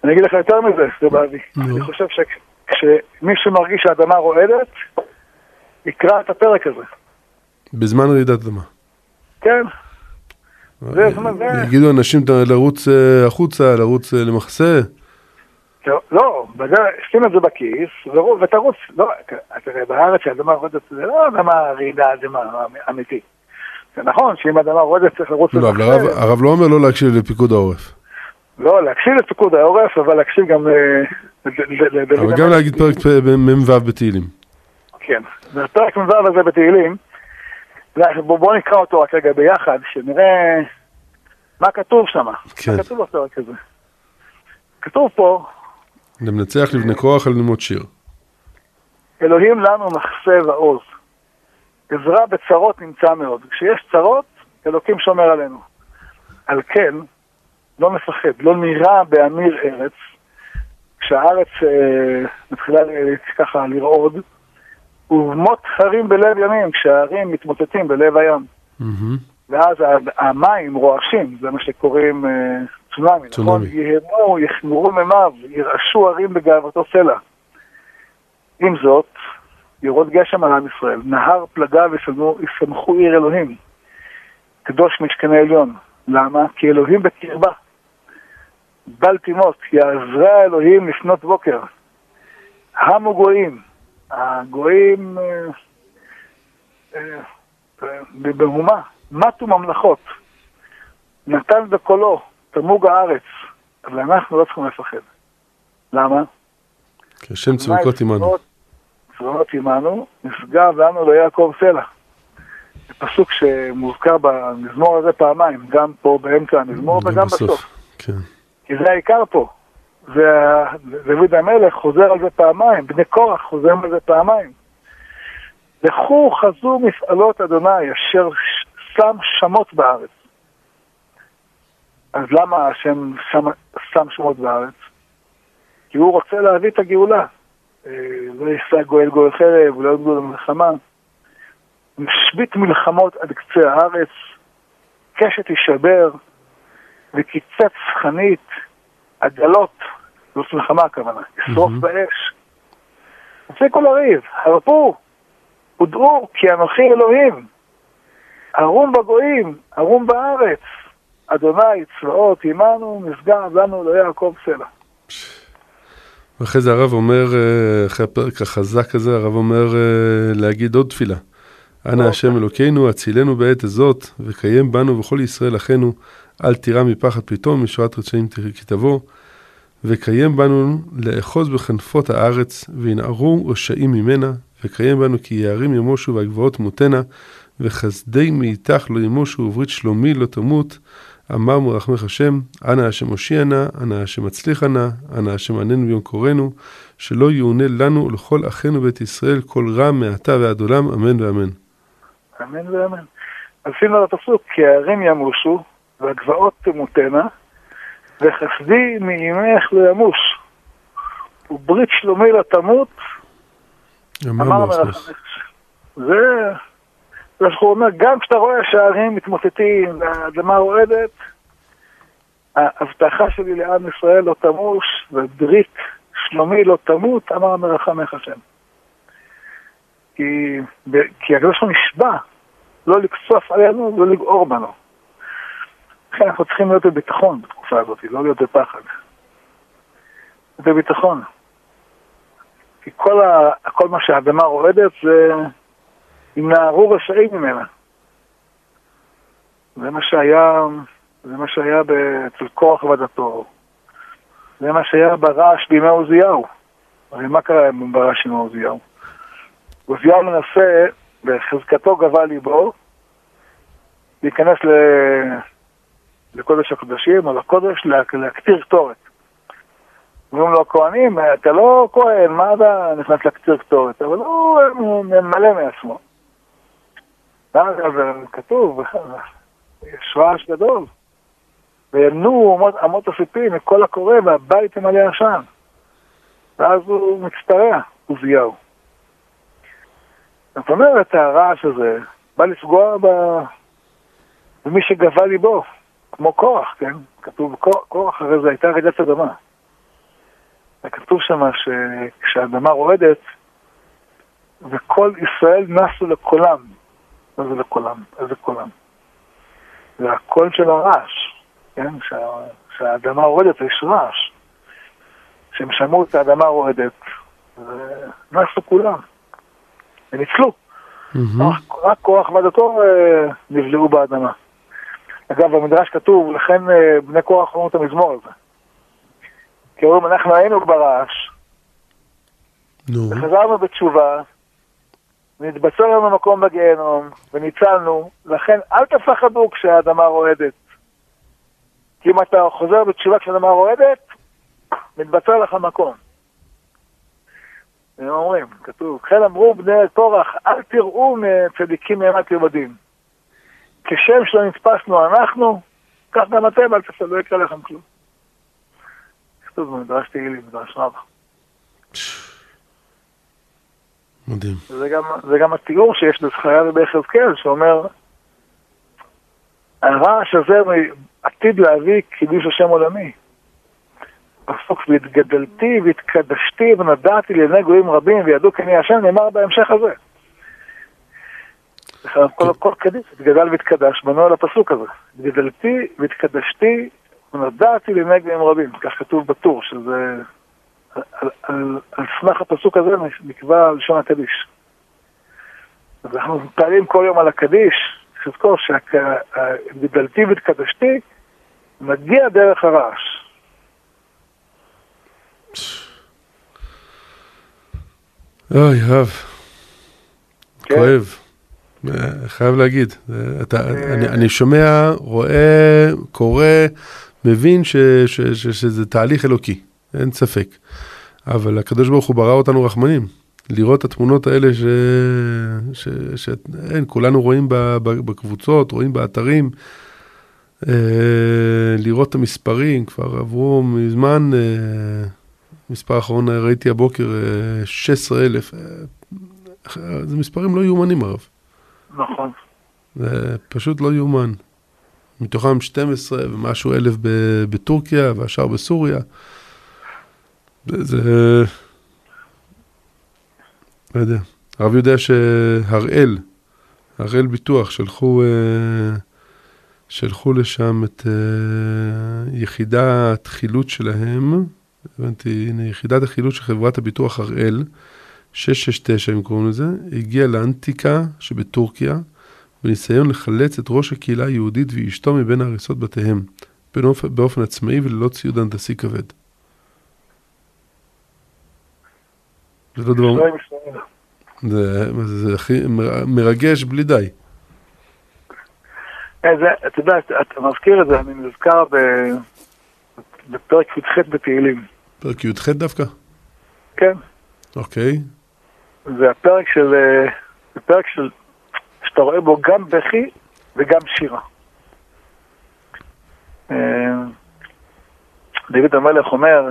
אני אגיד לך יותר מזה, רב אבי. אני חושב שכשמישהו מרגיש שהאדמה רועדת, יקרא את הפרק הזה. בזמן רעידת אדמה. כן. יגידו אנשים לרוץ אה, החוצה, לרוץ אה, למחסה. לא, לא שים את זה בכיס ותרוץ. לא, תראה, בארץ האדמה רועדת זה לא אדמה רעידה אדמה אמיתי. זה נכון שאם האדמה רועדת צריך לרוץ לא, אבל הרב לא אומר לא להקשיב לפיקוד העורף. לא, להקשיב לפיקוד העורף, אבל להקשיב גם... אה, אבל גם להגיד פרק מ"ו בתהילים. כן, בפרק מ"ו הזה בתהילים, בואו נקרא אותו רק רגע ביחד, שנראה מה כתוב שם. כן. מה כתוב בפרק הזה. כתוב פה... למנצח לבני כוח על ללמוד שיר. אלוהים לנו מחסה ועוז. עזרה בצרות נמצא מאוד. כשיש צרות, אלוקים שומר עלינו. על כן, לא מפחד, לא נראה באמיר ארץ, כשהארץ אה, מתחילה ככה לרעוד, ובמות הרים בלב ימים, כשההרים מתמוטטים בלב הים. Mm-hmm. ואז המים רועשים, זה מה שקוראים אה, צונאמי, נכון? יהמו, יחמרו ממיו, ירעשו הרים בגאוותו סלע. עם זאת, יורד גשם על עם ישראל, נהר פלגה וישמחו עיר אלוהים. קדוש משכני עליון. למה? כי אלוהים בקרבה. בל תימות, יעזרה אלוהים לפנות בוקר. המו גויים, הגויים אה, אה, במהומה, מתו ממלכות. נתן בקולו, תמוג הארץ, אבל אנחנו לא צריכים לפחד. למה? כי השם צבקות עמנו. צבאות עמנו, נשגב לנו ליעקב סלע. זה פסוק שמוזכר במזמור הזה פעמיים, גם פה באמצע המזמור וגם בסוף. כן. כי זה העיקר פה. ודוד המלך חוזר על זה פעמיים, בני קורח חוזרים על זה פעמיים. לכו חזו מפעלות אדוני אשר שם שמות בארץ. אז למה השם שם, שם שמות בארץ? כי הוא רוצה להביא את הגאולה. אה, לא יישא גואל גואל חרב, ולא יגדול למלחמה. משבית מלחמות עד קצה הארץ, קשת יישבר, וקיצץ חנית, עגלות, זאת מלחמה הכוונה, ישרוף באש. תפסיקו לריב, הרפו, הודרו, כי אנוכי אלוהים. ערום בגויים, ערום בארץ. אדוני צבאות עמנו, נשגב לנו לא יעקב סלע. ואחרי זה הרב אומר, אה, אחרי הפרק החזק הזה, הרב אומר אה, להגיד עוד תפילה. אנא אוקיי. השם אלוקינו, הצילנו בעת הזאת, וקיים בנו וכל ישראל אחינו, אל תירא מפחד פתאום, משורת רצונים כי תבוא. וקיים בנו לאחוז בכנפות הארץ, וינערו רשעים ממנה, וקיים בנו כי יערים ימושו והגבעות תמותנה, וחסדי מאיתך לא ימושו וברית שלומי לא תמות, אמר מרחמך השם, אנא השם הושיע נא, אנא השם הצליחה נא, אנא השם עננו ביום קוראנו, שלא יאונה לנו ולכל אחינו בית ישראל כל רע מעתה ועד עולם, אמן ואמן. אמן ואמן. אז שימו על הפסוק, כי הערים ימושו, והגבעות תמותנה, וחסדי מאימך לא וברית שלומי לא תמות, אמר מרחמך. זה... הוא אומר, גם כשאתה רואה שהערים מתמוטטים והאדמה רועדת, ההבטחה שלי לעם ישראל לא תמוש, וברית שלומי לא תמות, אמר מרחמך השם. כי, כי הקדוש ברוך הוא נשבע לא לקצוף עלינו, לא לגעור בנו. לכן אנחנו צריכים להיות בביטחון בתקופה הזאת, לא להיות בפחד. בביטחון. כי כל, ה, כל מה שהאדמה רועדת זה ינערו רשעים ממנה. זה מה שהיה, זה מה שהיה אצל כוח ודתו. זה מה שהיה ברעש בימי עוזיהו. הרי מה קרה ברעש עם עוזיהו? עוזיהו מנסה, בחזקתו גבה ליבו, להיכנס. לקודש הקודשים או לקודש, להקטיר קטורת. אומרים לו הכהנים, אתה לא כהן, מה אתה נכנס לקציר קטורת? אבל הוא ממלא מעצמו. ואז כתוב, יש רעש גדול. וימנו אמות, הסיפים מכל הקורא והבית ימלא עשן. ואז הוא מצטרע, עוזיהו. זאת אומרת, הרעש הזה בא לפגוע. במי שגבה ליבו, כמו קורח, כן? כתוב קורח, הרי זו הייתה רעידת אדמה. וכתוב שם שכשהאדמה רועדת, וכל ישראל נסו לקולם. מה זה לקולם? איזה קולם? זה הקול של הרעש, כן? כשהאדמה רועדת יש רעש. כשהם שמעו את האדמה רועדת, נסו כולם. וניצלו. Mm-hmm. רק כוח ועדתו אה, נבלעו באדמה. אגב, במדרש כתוב, לכן אה, בני כוח אומרים את המזמור הזה. כי אומרים, אנחנו היינו ברעש, וחזרנו בתשובה, נתבצר לנו מקום בגיהנום, וניצלנו, לכן אל תפחדו כשהאדמה רועדת. כי אם אתה חוזר בתשובה כשהאדמה רועדת, מתבצר לך מקום. הם אומרים, כתוב, כן אמרו בני קורח, אל תראו מצדיקים מימת יובדים. כשם שלא נתפסנו אנחנו, כך גם אתם, אל תפסלו, לא יקרה לכם כלום. כתוב במדרש תהילים, מדרש רב. מדהים. זה גם, זה גם התיאור שיש בזכריה וביחזקאל, שאומר, הרעש הזה עתיד להביא קידוש השם עולמי. פסוק, והתגדלתי והתקדשתי ונדעתי לעיני גויים רבים וידעו כי אני השם, נאמר בהמשך הזה. כל, כל קדיש, התגדל והתקדש, בנו על הפסוק הזה. התגדלתי והתקדשתי ונדעתי גויים רבים. כך כתוב בטור, שזה... על, על, על סמך הפסוק הזה נקבע לשון הקדיש. אז אנחנו מתפעלים כל יום על הקדיש, צריך לזכור שהגדלתי והתקדשתי מגיע דרך הרעש. אוי, אהב. כן. כואב. חייב להגיד. אתה, אה. אני, אני שומע, רואה, קורא, מבין ש, ש, ש, שזה תהליך אלוקי, אין ספק. אבל הקדוש ברוך הוא ברא אותנו רחמנים. לראות את התמונות האלה ש... ש... ש... אין, כולנו רואים בקבוצות, רואים באתרים. אה, לראות את המספרים, כבר עברו מזמן, אה, מספר האחרון ראיתי הבוקר 16,000. זה מספרים לא יאומנים הרב. נכון. זה פשוט לא יאומן. מתוכם 12 ומשהו אלף בטורקיה והשאר בסוריה. זה... לא יודע. הרב יודע שהראל, הראל ביטוח, שלחו, אה, שלחו לשם את אה, יחידת חילוץ שלהם, הבנתי, הנה, יחידת החילוץ של חברת הביטוח הראל, 669 אם קוראים לזה, הגיע לאנטיקה שבטורקיה, בניסיון לחלץ את ראש הקהילה היהודית ואשתו מבין הריסות בתיהם, באופן, באופן עצמאי וללא ציוד הנדסי כבד. זה לא דבר... זה, זה, זה הכי מרגש בלי די. אה, אתה יודע, אתה מזכיר את זה, אני נזכר בפרק י"ח בתהילים. פרק י"ח דווקא? כן. אוקיי. זה הפרק של, אה, זה פרק של, שאתה רואה בו גם בכי וגם שירה. אה, דוד המלך אומר,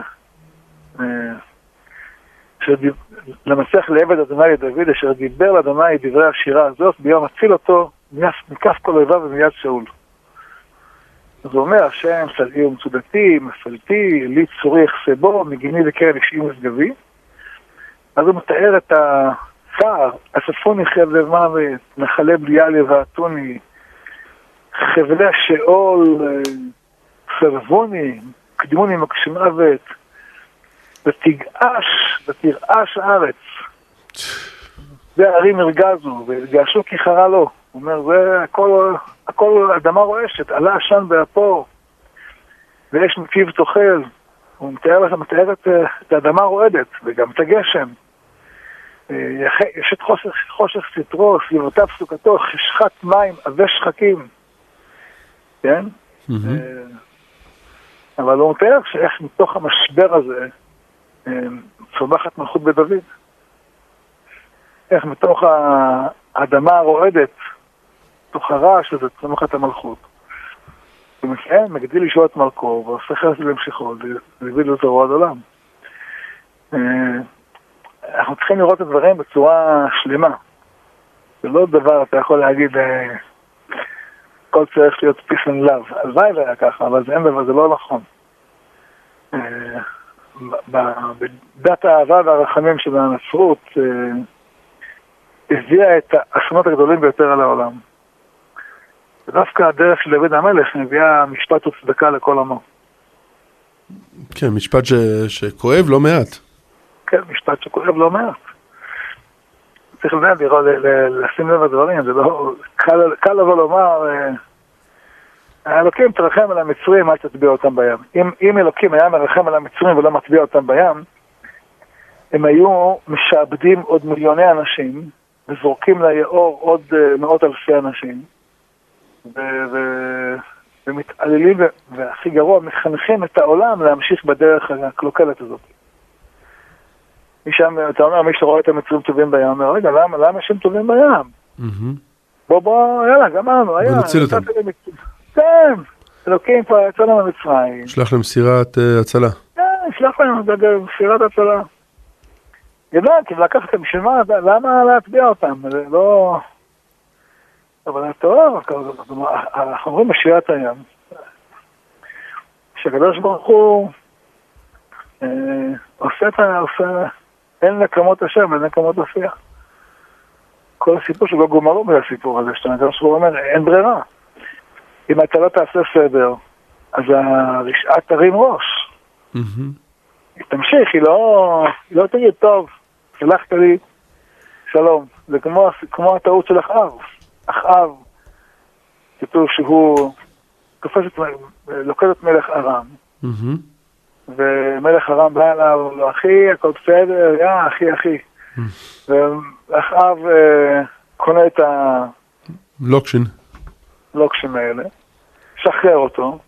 למסך לעבד אדוני לדוד, אשר דיבר לאדוני דברי השירה הזאת, ביום אציל אותו מכף כל אויביו ומיד שאול. אז הוא אומר, השם סלעי ומצודתי, מפלתי, לי צורי יחסבו, מגיני וקרן אישי משגבי. אז הוא מתאר את הצער, אספוני חבל מוות, נחלה בליעל יבעטוני, חבלי השאול, סרבוני, קדימוני מקשי מוות, ותגעש, ותרעש הארץ. והערים הרגזו, והרגשו כי חרה לו. הוא אומר, זה הכל, הכל אדמה רועשת, עלה עשן באפו, ויש מפיו תאכל. הוא מתאר לך, מתאר את, את האדמה רועדת, וגם את הגשם. אה, יש את חושך, חושך סטרו, סביבותיו סוכתו, חשכת מים, עבי שחקים. כן? Mm-hmm. אבל הוא מתאר שאיך מתוך המשבר הזה אה, צומחת מלכות בדוד. איך מתוך האדמה הרועדת, מתוך הרעש הזה, צומחת המלכות. ומסיים, מגדיל לשאול את מלכו, ועושה חסד להמשכו, והביא לו את הרוע עד עולם. אה, אנחנו צריכים לראות את הדברים בצורה שלמה. זה לא דבר, אתה יכול להגיד, הכל צריך להיות peace and love. הלוואי והיה ככה, אבל זה אין דבר, זה לא נכון. אה, בדת האהבה והרחמים של הנצרות אה, הביאה את האסונות הגדולים ביותר על העולם. ודווקא הדרך של דוד המלך מביאה משפט וצדקה לכל עמו. כן, משפט ש... שכואב לא מעט. כן, משפט שכואב לא מעט. צריך לדעת, לשים לב לדברים, זה לא... קל, קל לבוא לומר, אה, האלוקים תרחם על המצרים, אל תטביע אותם בים. אם, אם אלוקים היה מרחם על המצרים ולא מטביע אותם בים, הם היו משעבדים עוד מיליוני אנשים, וזורקים ליאור עוד uh, מאות אלפי אנשים, ומתעללים, והכי גרוע, מחנכים את העולם להמשיך בדרך הקלוקלת הזאת. משם, אתה אומר, מי שרואה את המצרים טובים בים, אומר, רגע, למה, למה שהם טובים בים? בוא, בוא, יאללה, גמרנו, היה. ונציל אותם. כן, אלוקים כבר יצא לנו ממצרים. שלח להם סירת uh, הצלה. כן, שלח להם סירת הצלה. ידעתי, לקחת בשביל מה, למה להטביע אותם? זה לא... אבל טוב, אנחנו אומרים בשירת הים, שהקדוש ברוך הוא אה, עושה את ה... עושה... אין נקמות השם, אין נקמות השיח. כל הסיפור שלו גומרו מהסיפור הזה, שאתה הקדוש ברוך הוא אומר, אין ברירה. אם אתה לא תעשה סדר, אז הרשעה תרים ראש. היא תמשיך, היא לא, היא לא תגיד, טוב, שלחת לי שלום. זה כמו, כמו הטעות של אחאב. אחאב, כתוב שהוא תופס את, לוקד את מלך ארם. ומלך ארם בא אליו, אחי, הכל בסדר, יא, אחי, אחי. ואחאב אה, קונה את ה... לוקשין. לוקשין האלה, שחרר אותו,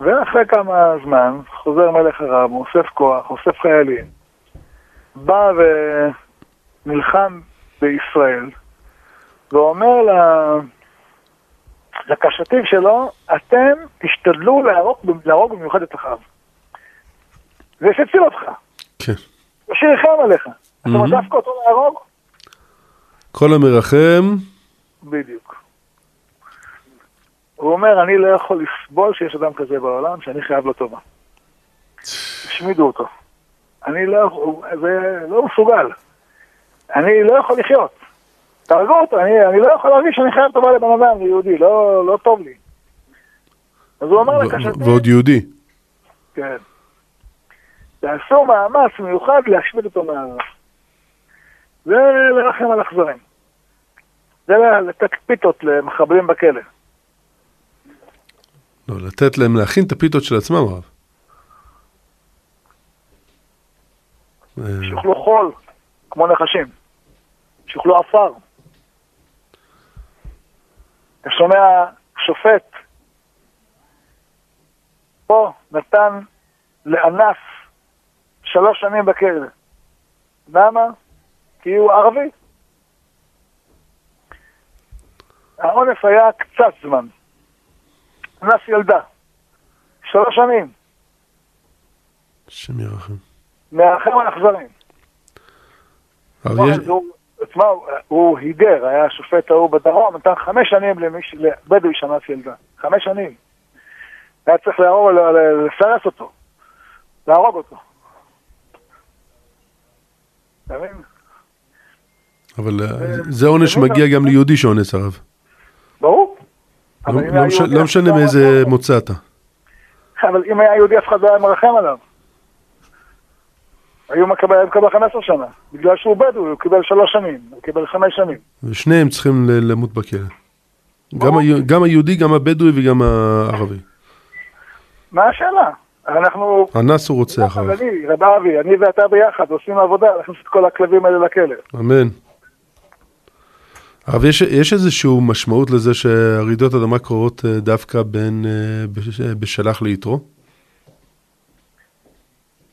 ואחרי כמה זמן חוזר מלך ארם, אוסף כוח, אוסף חיילים, בא ונלחם בישראל, ואומר לקשתים שלו, אתם תשתדלו להרוג, להרוג במיוחד את אחאב. זה שהציל אותך. כן. השיר יחם עליך. אתה דווקא אותו להרוג? כל המרחם. בדיוק. הוא אומר, אני לא יכול לסבול שיש אדם כזה בעולם שאני חייב לו טובה. השמידו אותו. אני לא, זה לא מסוגל. אני לא יכול לחיות. תהרגו אותו, אני, אני לא יכול להרגיש שאני חייב טובה לבן אדם, ליהודי, לא, לא טוב לי. אז הוא אומר לקשתי... ועוד יהודי. כן. תעשו מאמץ מיוחד להשמיד אותו מהארץ. זה לרחם על אכזרים. זה לתת פיתות למחבלים בכלא. לא, לתת להם להכין את הפיתות של עצמם, הרב. שיאכלו חול, כמו נחשים. שיאכלו עפר. אתה שומע שופט פה נתן לאנס שלוש שנים בכלא. למה? כי הוא ערבי. האונס היה קצת זמן. אנס ילדה. שלוש שנים. השם ירחם. מרחם על אכזרים. תשמע, הוא הידר, היה השופט ההוא בדרום, נתן חמש שנים לבדואי שאנס ילדה. חמש שנים. היה צריך להרוג, לסרס אותו, להרוג אותו. אתה מבין? אבל אה, זה עונש שמגיע גם ליהודי שאונס הרב. ברור. לא- לא לא משנה לא מאיזה. מוצא אתה. אבל אם היה יהודי אף אחד לא היה מרחם עליו. היו מקבל, היה מקבל 15 שנה. בגלל שהוא בדואי, הוא קיבל שלוש שנים, הוא קיבל חמש שנים. ושניהם צריכים ל- למות בכלא. גם. ה- גם היהודי, גם הבדואי וגם הערבי. מה השאלה? אנחנו, אנס הוא רוצח הרב. אני, רב אבי, אני ואתה ביחד עושים עבודה להכניס את כל הכלבים האלה לכלא. אמן. הרב, יש, יש איזושהי משמעות לזה שהרעידות אדמה קורות אה, דווקא בין אה, בש- בשלח ליתרו?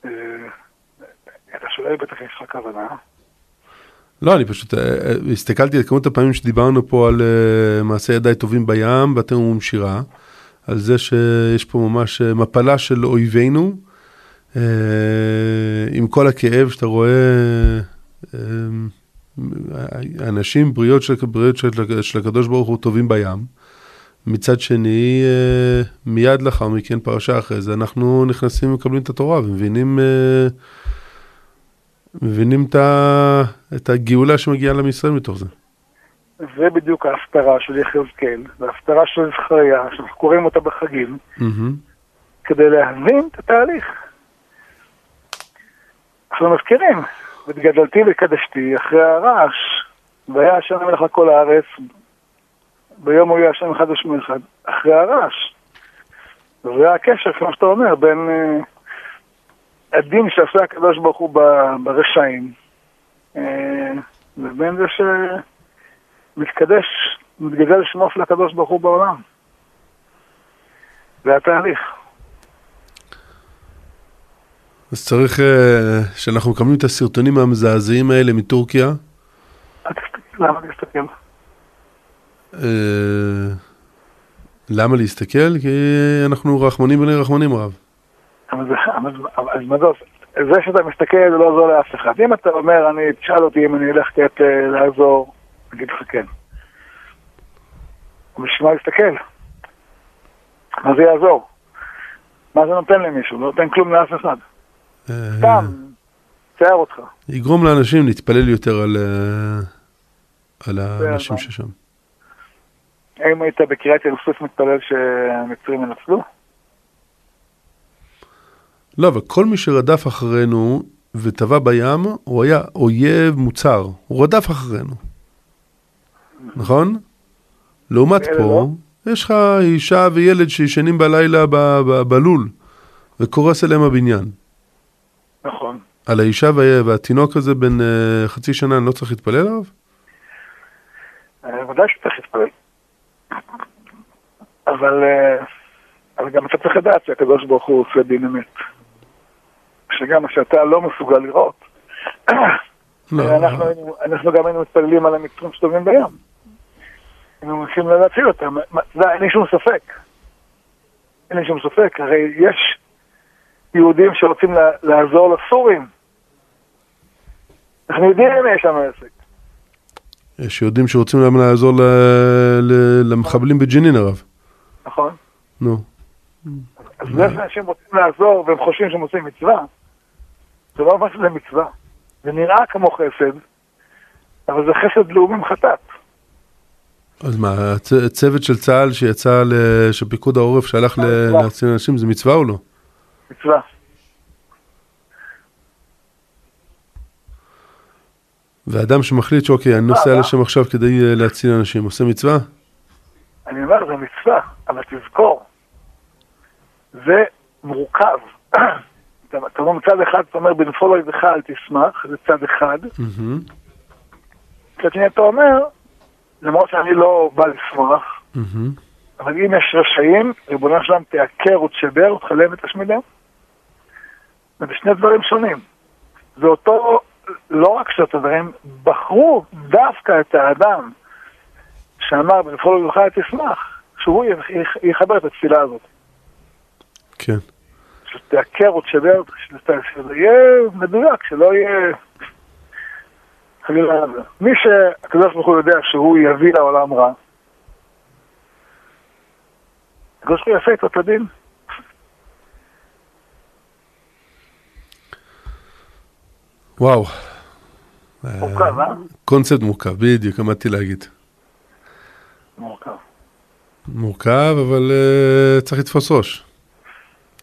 אה, אתה שואל בטח יש לך כוונה. לא, אני פשוט אה, אה, הסתכלתי על כמות הפעמים שדיברנו פה על אה, מעשי ידיי טובים בים, ואתם אומרים שירה, על זה שיש פה ממש מפלה של אויבינו, עם כל הכאב שאתה רואה, אה, אה, אנשים, בריאות של, בריאות של, של הקדוש ברוך הוא טובים בים. מצד שני, מיד לאחר מכן, פרשה אחרי זה, אנחנו נכנסים ומקבלים את התורה ומבינים... מבינים את, ה... את הגאולה שמגיעה לעם ישראל מתוך זה. זה בדיוק ההפטרה של יחזקאל, וההפטרה של זכריה, שאנחנו קוראים אותה בחגים, מהמם. כדי להבין את התהליך. אנחנו מזכירים, ותגדלתי וקדשתי אחרי הרעש, והיה השם המלך על כל הארץ, ביום הוא יהיה השם אחד ושמו אחד, אחרי הרעש. וזה הקשר, כמו שאתה אומר, בין אה, הדין שעשה הקדוש ברוך הוא ברשעים, אה, לבין זה שמתקדש, מתגדל שמו של הקדוש ברוך הוא בעולם. זה התהליך. אז צריך, אה, שאנחנו מקבלים את הסרטונים המזעזעים האלה מטורקיה, למה תסתכל? אה, למה להסתכל? כי אנחנו רחמנים בני רחמנים רב. אבל זה, אבל, אבל, אז מה זה עושה? זה שאתה מסתכל זה לא עוזר לאף אחד. אם אתה אומר, אני, תשאל אותי אם אני אלך קצת אה, לעזור, אני אגיד לך כן. בשביל מה להסתכל? מה זה יעזור? מה זה נותן למישהו? לא נותן כלום לאף אחד. אה, סתם, צייר אותך. יגרום לאנשים להתפלל יותר על, אה, האנשים? ששם. האם היית בקריית ים סוף מתפלל שהמצרים ינצלו? לא, אבל כל מי שרדף אחרינו וטבע בים, הוא היה אויב מוצר. הוא רדף אחרינו. נכון? לעומת פה, יש לך אישה וילד שישנים בלילה ב- ב- בלול, וקורס אליהם הבניין. נכון. על האישה וה- והתינוק הזה בן אה, חצי שנה, אני לא צריך להתפלל עליו? אה, ודאי שצריך להתפלל. אבל, אה, אבל גם אתה צריך לדעת שהקדוש ברוך הוא עושה דין אמת. שגם מה שאתה לא מסוגל לראות. (coughs) לא. אנחנו, גם היינו מתפללים על המצרים שטובים בים. היינו מנסים להציל אותם. זה, אין לי שום ספק. אין לי שום ספק. הרי יש יהודים שרוצים לעזור לסורים. אנחנו יודעים אם יש לנו עסק. יש יהודים שרוצים להם לעזור למחבלים בג'נין הרב. נכון? נו. אז זה שאנשים רוצים לעזור והם חושבים שהם עושים מצווה, זה לא אומר שזה מצווה. זה נראה כמו חסד, אבל זה חסד לאומי מחטאת. אז מה, הצ- צוות של צה"ל שיצא, ל- של פיקוד העורף שהלך. להציל אנשים, זה מצווה או לא? מצווה. ואדם שמחליט שאוקיי, אני נוסע מה? לשם עכשיו כדי אה, להציל אנשים, עושה מצווה? אני אומר, זה מצווה, אבל תזכור, זה מורכב. (clears throat) אתה אומר מצד אחד, אתה אומר, בנפול אויבך אל תשמח, זה צד אחד. מצד שני אתה אומר, למרות שאני לא בא לשמוח, מהמם. אבל אם יש רשעים, ריבונו שלם תעקר ותשבר ותכלם ותשמידם. זה שני דברים שונים. זה אותו, לא רק שאתה דברים, בחרו דווקא את האדם שאמר בנפול אויבך אל תשמח, שהוא יח- יח- יחבר את התפילה הזאת. כן. שזה הקרות שבר, שזה יהיה מדויק, שלא יהיה... מי שהקדוש ברוך הוא יודע שהוא יביא לעולם רע, הקדוש ברוך הוא יעשה את הדין. וואו. מורכב, אה? קונספט מורכב, בדיוק, עמדתי להגיד. מורכב. מורכב, אבל uh, צריך לתפוס ראש.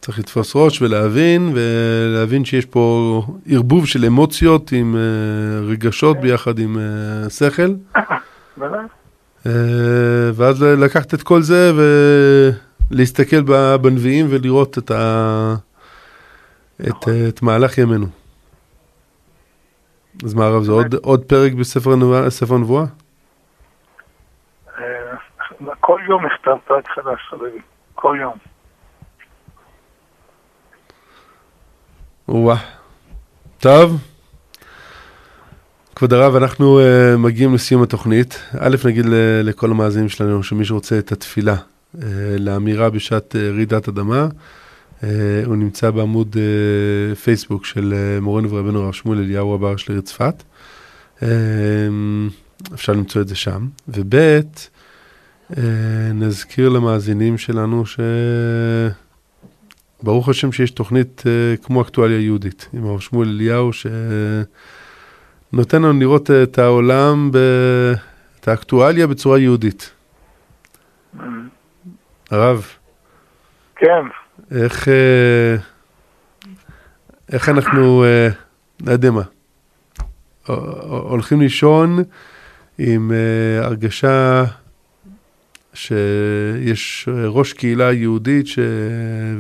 צריך לתפוס ראש ולהבין, ולהבין שיש פה ערבוב של אמוציות עם uh, רגשות ביחד עם uh, שכל. Uh, ואז לקחת את כל זה ולהסתכל בנביאים ולראות את, ה... את, את מהלך ימינו. אז מה הרב, זה עוד, עוד פרק בספר הנבואה? אה, כל יום נכתב פרק חדש, חביבי. כל יום. וואה. טוב. כבוד הרב, אנחנו uh, מגיעים לסיום התוכנית. א', נגיד לכל המאזינים שלנו, שמי שרוצה את התפילה uh, לאמירה בשעת uh, רעידת אדמה, uh, הוא נמצא בעמוד uh, פייסבוק של uh, מורנו ורבנו הרב שמואל אליהו הבר של העיר צפת. Uh, אפשר למצוא את זה שם. וב', uh, נזכיר למאזינים שלנו ש... ברוך השם שיש תוכנית uh, כמו אקטואליה יהודית, עם הרב שמואל אליהו, שנותן לנו לראות uh, את העולם, ב... את האקטואליה בצורה יהודית. הרב, כן, איך, uh, איך אנחנו, לא יודע מה, הולכים לישון עם uh, הרגשה שיש ראש קהילה יהודית ש...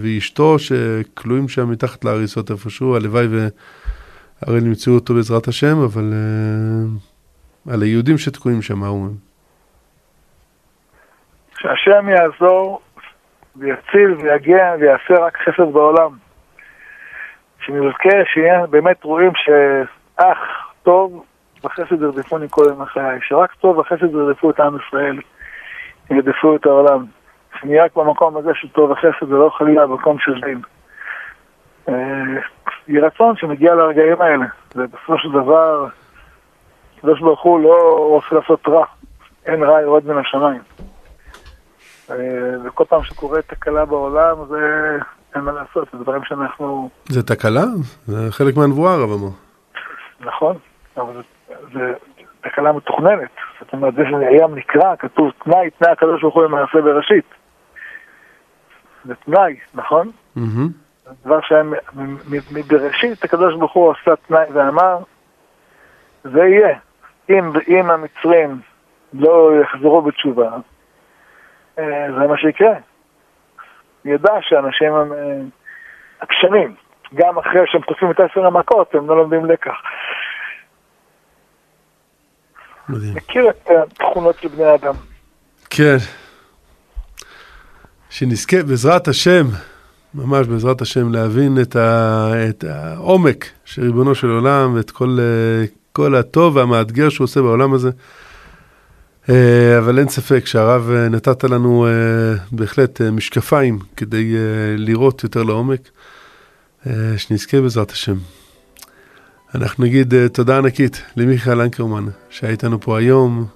ואשתו שכלואים שם מתחת להריסות איפשהו, הלוואי והרי נמצאו אותו בעזרת השם, אבל uh, על היהודים שתקועים שם, מה אומרים? שהשם יעזור ויציל ויגן ויעשה רק חסד בעולם. שנזכה שיהיה באמת רואים שאח טוב וחסד ירדפוני כל ימי חיי, שרק טוב וחסד ירדפו את עם ישראל, ירדפו את העולם. רק במקום הזה של טוב וחסד ולא חלילה במקום של דין. אה, יהי רצון שנגיע לרגעים האלה, ובסופו של דבר, הקדוש ברוך הוא לא רוצה לעשות רע, אין רע יורד מן השמיים. אה, וכל פעם שקורית תקלה בעולם, זה אין מה לעשות, זה דברים שאנחנו, זה תקלה? זה חלק מהנבואה, הרב אמר. נכון, אבל זה, זה תקלה מתוכננת. זאת אומרת, זה שהים נקרא, כתוב תנאי, תנאי הקדוש ברוך הוא למעשה בראשית. זה תנאי, נכון? דבר שהיה מ- מ- מ- מבראשית, הקדוש ברוך הוא עשה תנאי ואמר, זה יהיה. אם, אם המצרים לא יחזרו בתשובה, אה, זה מה שיקרה. ידע שאנשים הם אה, עקשנים, גם אחרי שהם תוקפים את עשר המכות, הם לא לומדים לקח. מדהים. מכיר את התכונות של בני אדם. כן. שנזכה בעזרת השם, ממש בעזרת השם, להבין את, ה, את העומק של ריבונו של עולם ואת כל, כל הטוב והמאתגר שהוא עושה בעולם הזה. אה, אבל אין ספק שהרב אה, נתת לנו אה, בהחלט משקפיים כדי לראות יותר לעומק. שנזכה בעזרת השם. אנחנו נגיד אה, תודה ענקית למיכאל אנקרמן, שהיה איתנו פה היום,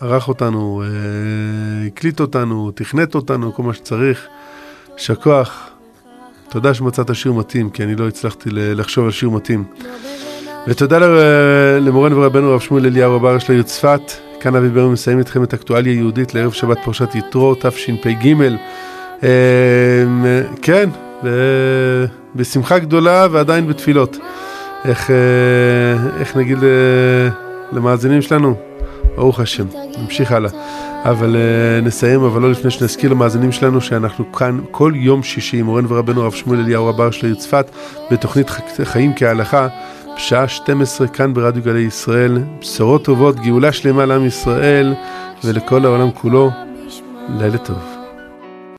ערך אותנו, אה, הקליט אותנו, תכנת אותנו, כל מה שצריך. יישר כוח. תודה שמצאת שיר מתאים, כי אני לא הצלחתי לחשוב על שיר מתאים. ותודה למורנו ורבנו הרב שמואל אליהו רבר של העיר צפת. כאן אבי ברמן מסיים איתכם את אקטואליה יהודית לערב שבת פרשת יתרו, תשפ"ג. אה, כן, בשמחה גדולה ועדיין בתפילות. איך, אה, איך נגיד אה, למאזינים שלנו? ברוך השם, נמשיך הלאה. אבל uh, נסיים, אבל לא לפני שנזכיר למאזינים שלנו שאנחנו כאן כל יום שישי עם מורנו ורבנו הרב שמואל אליהו רבר של העיר צפת בתוכנית חיים כהלכה בשעה 12 כאן ברדיו גלי ישראל. בשורות טובות, גאולה שלמה לעם ישראל ולכל העולם כולו. לילה טוב.